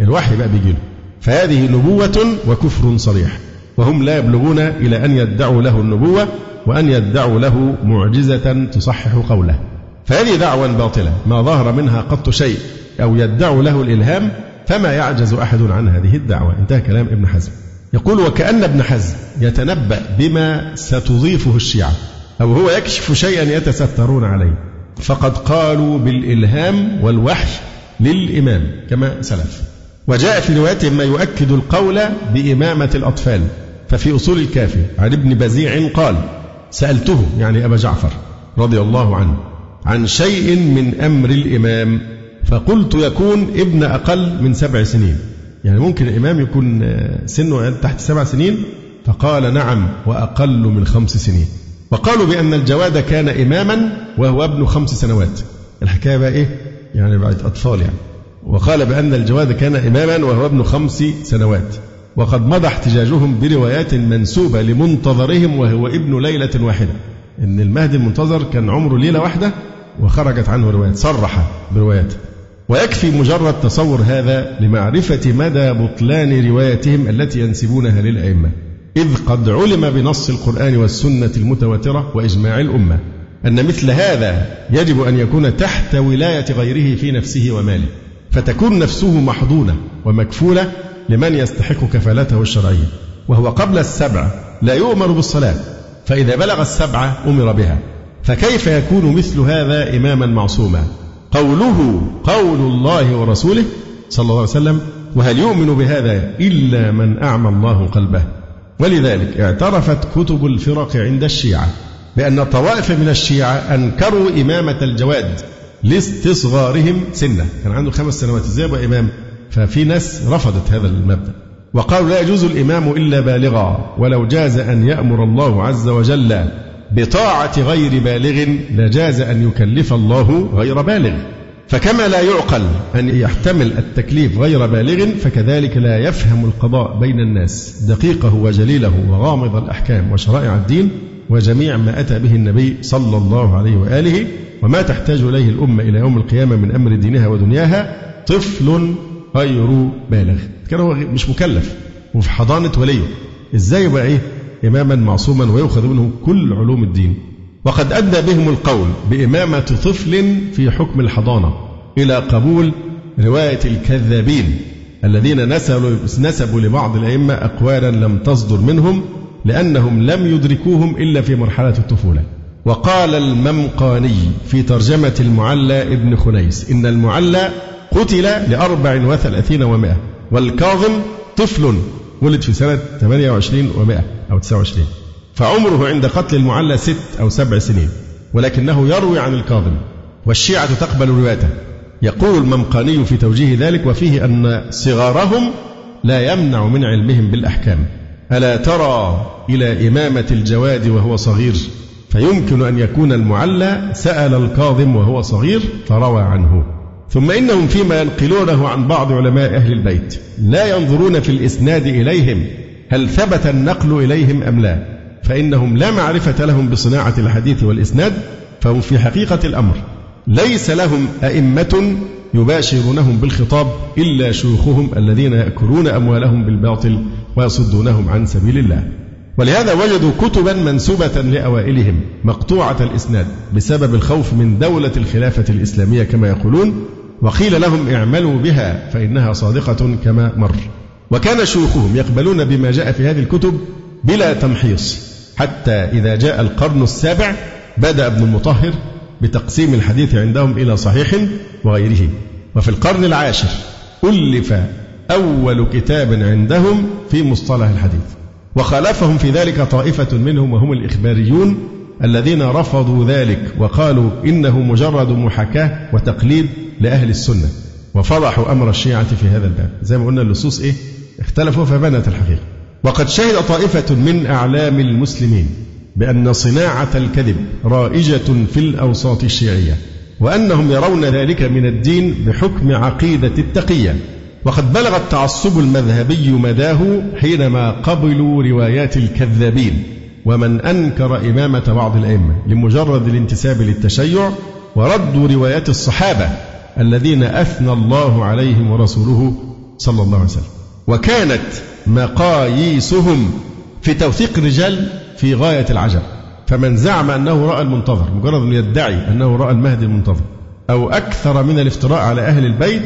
الوحي بقى بيجي له. فهذه نبوة وكفر صريح. وهم لا يبلغون إلى أن يدعوا له النبوة وأن يدعوا له معجزة تصحح قوله. فهذه دعوة باطلة. ما ظهر منها قط شيء أو يدعوا له الإلهام فما يعجز أحد عن هذه الدعوة. انتهى كلام ابن حزم. يقول وكأن ابن حزم يتنبأ بما ستضيفه الشيعة أو هو يكشف شيئا يتسترون عليه. فقد قالوا بالإلهام والوحي للإمام كما سلف. وجاء في رواية ما يؤكد القول بإمامة الأطفال ففي أصول الكافي. عن ابن بزيع قال سألته يعني أبا جعفر رضي الله عنه عن شيء من أمر الإمام فقلت يكون ابن أقل من سبع سنين. يعني ممكن الإمام يكون سنه تحت سبع سنين فقال نعم وأقل من خمس سنين. وقالوا بأن الجواد كان إماما وهو ابن خمس سنوات. الحكاية بقى إيه؟ يعني بعد أطفال يعني. وقال بأن الجواد كان إماما وهو ابن خمس سنوات. وقد مضى احتجاجهم بروايات منسوبة لمنتظرهم وهو ابن ليلة واحدة. إن المهدي المنتظر كان عمره ليلة واحدة وخرجت عنه روايات صرح برواياته. ويكفي مجرد تصور هذا لمعرفة مدى بطلان روايتهم التي ينسبونها للأئمة. إذ قد علم بنص القرآن والسنة المتواترة وإجماع الأمة أن مثل هذا يجب أن يكون تحت ولاية غيره في نفسه وماله فتكون نفسه محضونة ومكفولة لمن يستحق كفالته الشرعية. وهو قبل السبع لا يؤمر بالصلاة فإذا بلغ السبعة أمر بها. فكيف يكون مثل هذا إماما معصوما؟ قوله قول الله ورسوله صلى الله عليه وسلم وهل يؤمن بهذا إلا من أعمى الله قلبه؟ ولذلك اعترفت كتب الفرق عند الشيعة بأن طوائف من الشيعة أنكروا إمامة الجواد لاستصغارهم سنة. كان عنده خمس سنوات إزاي يبقى إمام؟ ففي ناس رفضت هذا المبدأ. وقالوا لا يجوز الإمام إلا بالغا ولو جاز أن يأمر الله عز وجل بطاعة غير بالغ لجاز أن يكلف الله غير بالغ. فكما لا يعقل أن يحتمل التكليف غير بالغ فكذلك لا يفهم القضاء بين الناس. دقيقه وجليله وغامض الأحكام وشرائع الدين وجميع ما أتى به النبي صلى الله عليه وآله. وما تحتاج إليه الأمة إلى يوم القيامة من أمر دينها ودنياها طفل غير بالغ. كان هو مش مكلف وفي حضانة وليه. إزاي يبقى إيه إماما معصوما ويؤخذ منه كل علوم الدين. وقد أدى بهم القول بإمامة طفل في حكم الحضانة إلى قبول رواية الكذابين الذين نسبوا, لبعض الأئمة أقوالا لم تصدر منهم لأنهم لم يدركوهم إلا في مرحلة الطفولة. وقال الممقاني في ترجمة المعلى ابن خنيس إن المعلى قتل لأربع وثلاثين ومائة والكاظم طفل ولد في سنة 28 و100 أو 29 فعمره عند قتل المعلى ست أو سبع سنين ولكنه يروي عن الكاظم والشيعة تقبل روايته. يقول الممقاني في توجيه ذلك وفيه أن صغارهم لا يمنع من علمهم بالأحكام. ألا ترى إلى إمامة الجواد وهو صغير فيمكن أن يكون المعلى سأل الكاظم وهو صغير فروى عنه. ثم إنهم فيما ينقلونه عن بعض علماء أهل البيت لا ينظرون في الإسناد إليهم هل ثبت النقل إليهم أم لا فإنهم لا معرفة لهم بصناعة الحديث والإسناد فهم في حقيقة الأمر. ليس لهم أئمة يباشرونهم بالخطاب إلا شيوخهم الذين يأكلون أموالهم بالباطل ويصدونهم عن سبيل الله. ولهذا وجدوا كتبا منسوبة لأوائلهم مقطوعة الإسناد بسبب الخوف من دولة الخلافة الإسلامية كما يقولون وقيل لهم اعملوا بها فإنها صادقة كما مر. وكان شيوخهم يقبلون بما جاء في هذه الكتب بلا تمحيص حتى إذا جاء القرن السابع بدأ ابن المطهر بتقسيم الحديث عندهم إلى صحيح وغيره. وفي القرن العاشر ألف أول كتاب عندهم في مصطلح الحديث. وخالفهم في ذلك طائفة منهم وهم الإخباريون الذين رفضوا ذلك وقالوا إنه مجرد محاكاة وتقليد لأهل السنة وفضحوا أمر الشيعة في هذا الباب. زي ما قلنا اللصوص إيه؟ اختلفوا فبنت الحقيقة. وقد شهد طائفة من أعلام المسلمين بأن صناعة الكذب رائجة في الأوساط الشيعية وأنهم يرون ذلك من الدين بحكم عقيدة التقية. وقد بلغ التعصب المذهبي مداه حينما قبلوا روايات الكذابين. ومن أنكر إمامة بعض الأئمة لمجرد الانتساب للتشيع وردوا روايات الصحابة الذين أثنى الله عليهم ورسوله صلى الله عليه وسلم. وكانت مقاييسهم في توثيق الرجال في غاية العجب. فمن زعم أنه رأى المنتظر مجرد أن يدعي أنه رأى المهدي المنتظر أو أكثر من الافتراء على أهل البيت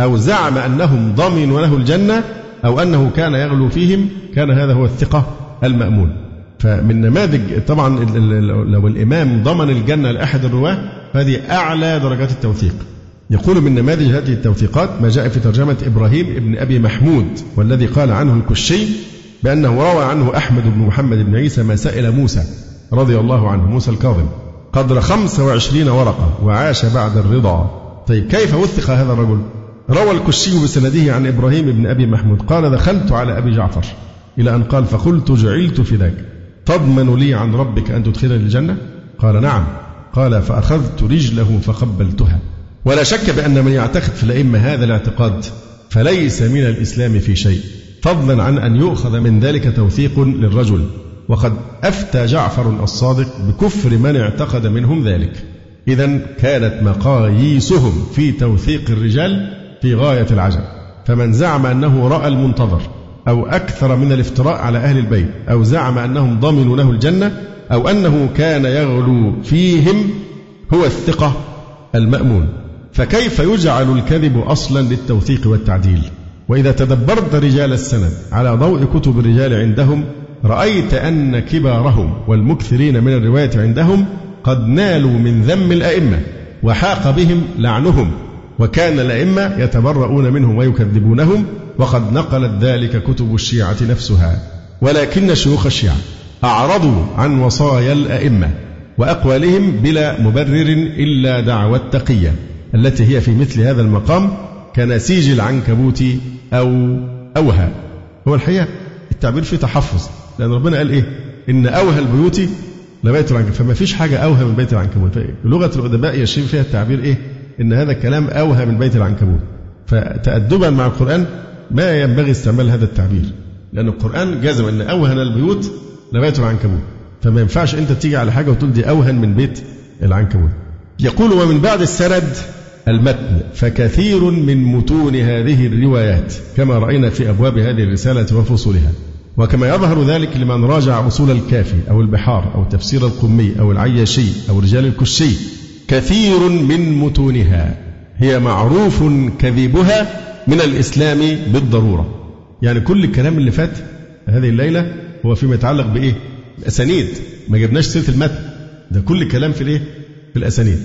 أو زعم أنهم ضمنوا له الجنة أو أنه كان يغلو فيهم كان هذا هو الثقة المأمون. فمن نماذج طبعا لو الإمام ضمن الجنة لأحد الرواة فهذه أعلى درجات التوثيق. يقول من نماذج هذه التوثيقات ما جاء في ترجمة إبراهيم ابن أبي محمود والذي قال عنه الكشي بأنه روى عنه أحمد بن محمد بن عيسى ما سئل موسى رضي الله عنه موسى الكاظم قدر 25 ورقة وعاش بعد الرضا. طيب كيف وثق هذا الرجل؟ روى الكشي بسنده عن إبراهيم بن أبي محمود قال دخلت على أبي جعفر إلى أن قال فقلت جعلت في ذاك تضمن لي عن ربك أن تدخلني الجنة قال نعم قال فأخذت رجله فقبلتها ولا شك بأن من يعتقد في الأئمة هذا الاعتقاد فليس من الإسلام في شيء فضلا عن أن يؤخذ من ذلك توثيق للرجل وقد أفتى جعفر الصادق بكفر من اعتقد منهم ذلك. إذا كانت مقاييسهم في توثيق الرجال في غاية العجب. فمن زعم أنه رأى المنتظر أو أكثر من الافتراء على أهل البيت أو زعم أنهم ضمنوا له الجنة أو أنه كان يغلو فيهم هو الثقة المأمون. فكيف يجعل الكذب أصلا للتوثيق والتعديل؟ وإذا تدبرت رجال السند على ضوء كتب الرجال عندهم رأيت أن كبارهم والمكثرين من الرواية عندهم قد نالوا من ذم الأئمة وحاق بهم لعنهم. وكان الأئمة يتبرؤون منهم ويكذبونهم وقد نقلت ذلك كتب الشيعة نفسها. ولكن شيوخ الشيعة أعرضوا عن وصايا الأئمة وأقوالهم بلا مبرر إلا دعوى التقية التي هي في مثل هذا المقام كنسيج العنكبوت أو أوهى. هو الحقيقة التعبير فيه تحفظ لأن ربنا قال إيه؟ إن أوهى البيوت لبيت العنكبوت. فما فيش حاجة أوهى من بيت العنكبوت. لغة الأدباء يشير فيها التعبير إيه؟ إن هذا الكلام أوهى من بيت العنكبوت. فتأدبا مع القرآن ما ينبغي استعمال هذا التعبير. لأن القرآن جزم أن أوهن البيوت لبيت العنكبوت. فما ينفعش أنت تيجي على حاجة وتقول دي أوهن من بيت العنكبوت. يقول ومن بعد السند المتن فكثير من متون هذه الروايات كما رأينا في أبواب هذه الرسالة وفصولها. وكما يظهر ذلك لمن راجع أصول الكافي أو البحار أو تفسير القمي أو العياشي أو رجال الكشي. كثير من متونها هي معروف كذبها من الإسلام بالضرورة. يعني كل الكلام اللي فات هذه الليلة هو فيما يتعلق بإيه؟ الأسانيد ما جبناش سيرة المتن ده كل كلام في الإيه؟ في الأسانيد.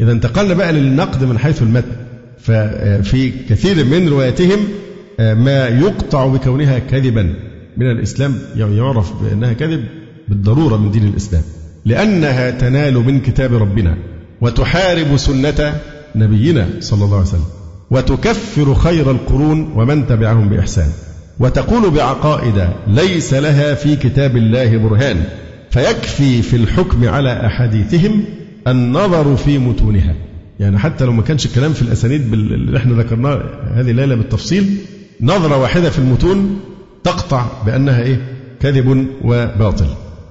إذا انتقلنا بقى للنقد من حيث المتن ففي كثير من رواياتهم آه، ما يقطع بكونها كذبا. من الإسلام يعني يعرف بأنها كذب بالضرورة من دين الإسلام. لأنها تنال من كتاب ربنا. وتحارب سنة نبينا صلى الله عليه وسلم وتكفر خير القرون ومن تبعهم بإحسان وتقول بعقائد ليس لها في كتاب الله برهان فيكفي في الحكم على أحاديثهم النظر في متونها. يعني حتى لو ما كانش الكلام في الأسانيد اللي إحنا ذكرناه هذه الليلة بالتفصيل نظرة واحدة في المتون تقطع بأنها إيه؟ كذب وباطل.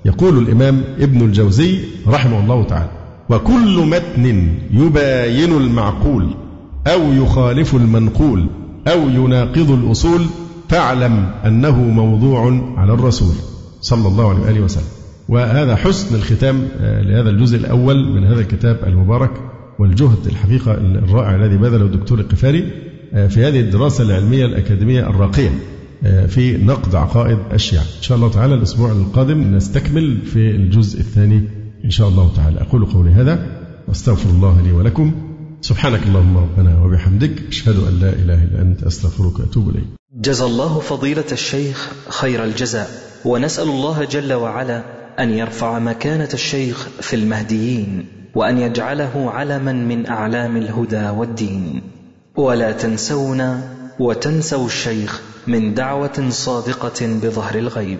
يقول الإمام ابن الجوزي رحمه الله تعالى وكل متن يباين المعقول أو يخالف المنقول أو يناقض الأصول فاعلم أنه موضوع على الرسول صلى الله عليه وآله وسلم. وهذا حسن الختام آه، لهذا الجزء الأول من هذا الكتاب المبارك والجهد الحقيقة الرائع الذي بذله الدكتور القفاري آه، في هذه الدراسة العلمية الأكاديمية الراقية آه، في نقد عقائد الشيعة. إن شاء الله تعالى الأسبوع القادم نستكمل في الجزء الثاني إن شاء الله تعالى. أقول قولي هذا واستغفر الله لي ولكم. سبحانك اللهم ربنا وبحمدك. أشهد أن لا إله إلا أنت. أستغفرك وأتوب إليك. جزى الله فضيلة الشيخ خير الجزاء. ونسأل الله جل وعلا أن يرفع مكانة الشيخ في المهديين وأن يجعله علما من أعلام الهدى والدين. ولا تنسونا وتنسوا الشيخ من دعوة صادقة بظهر الغيب.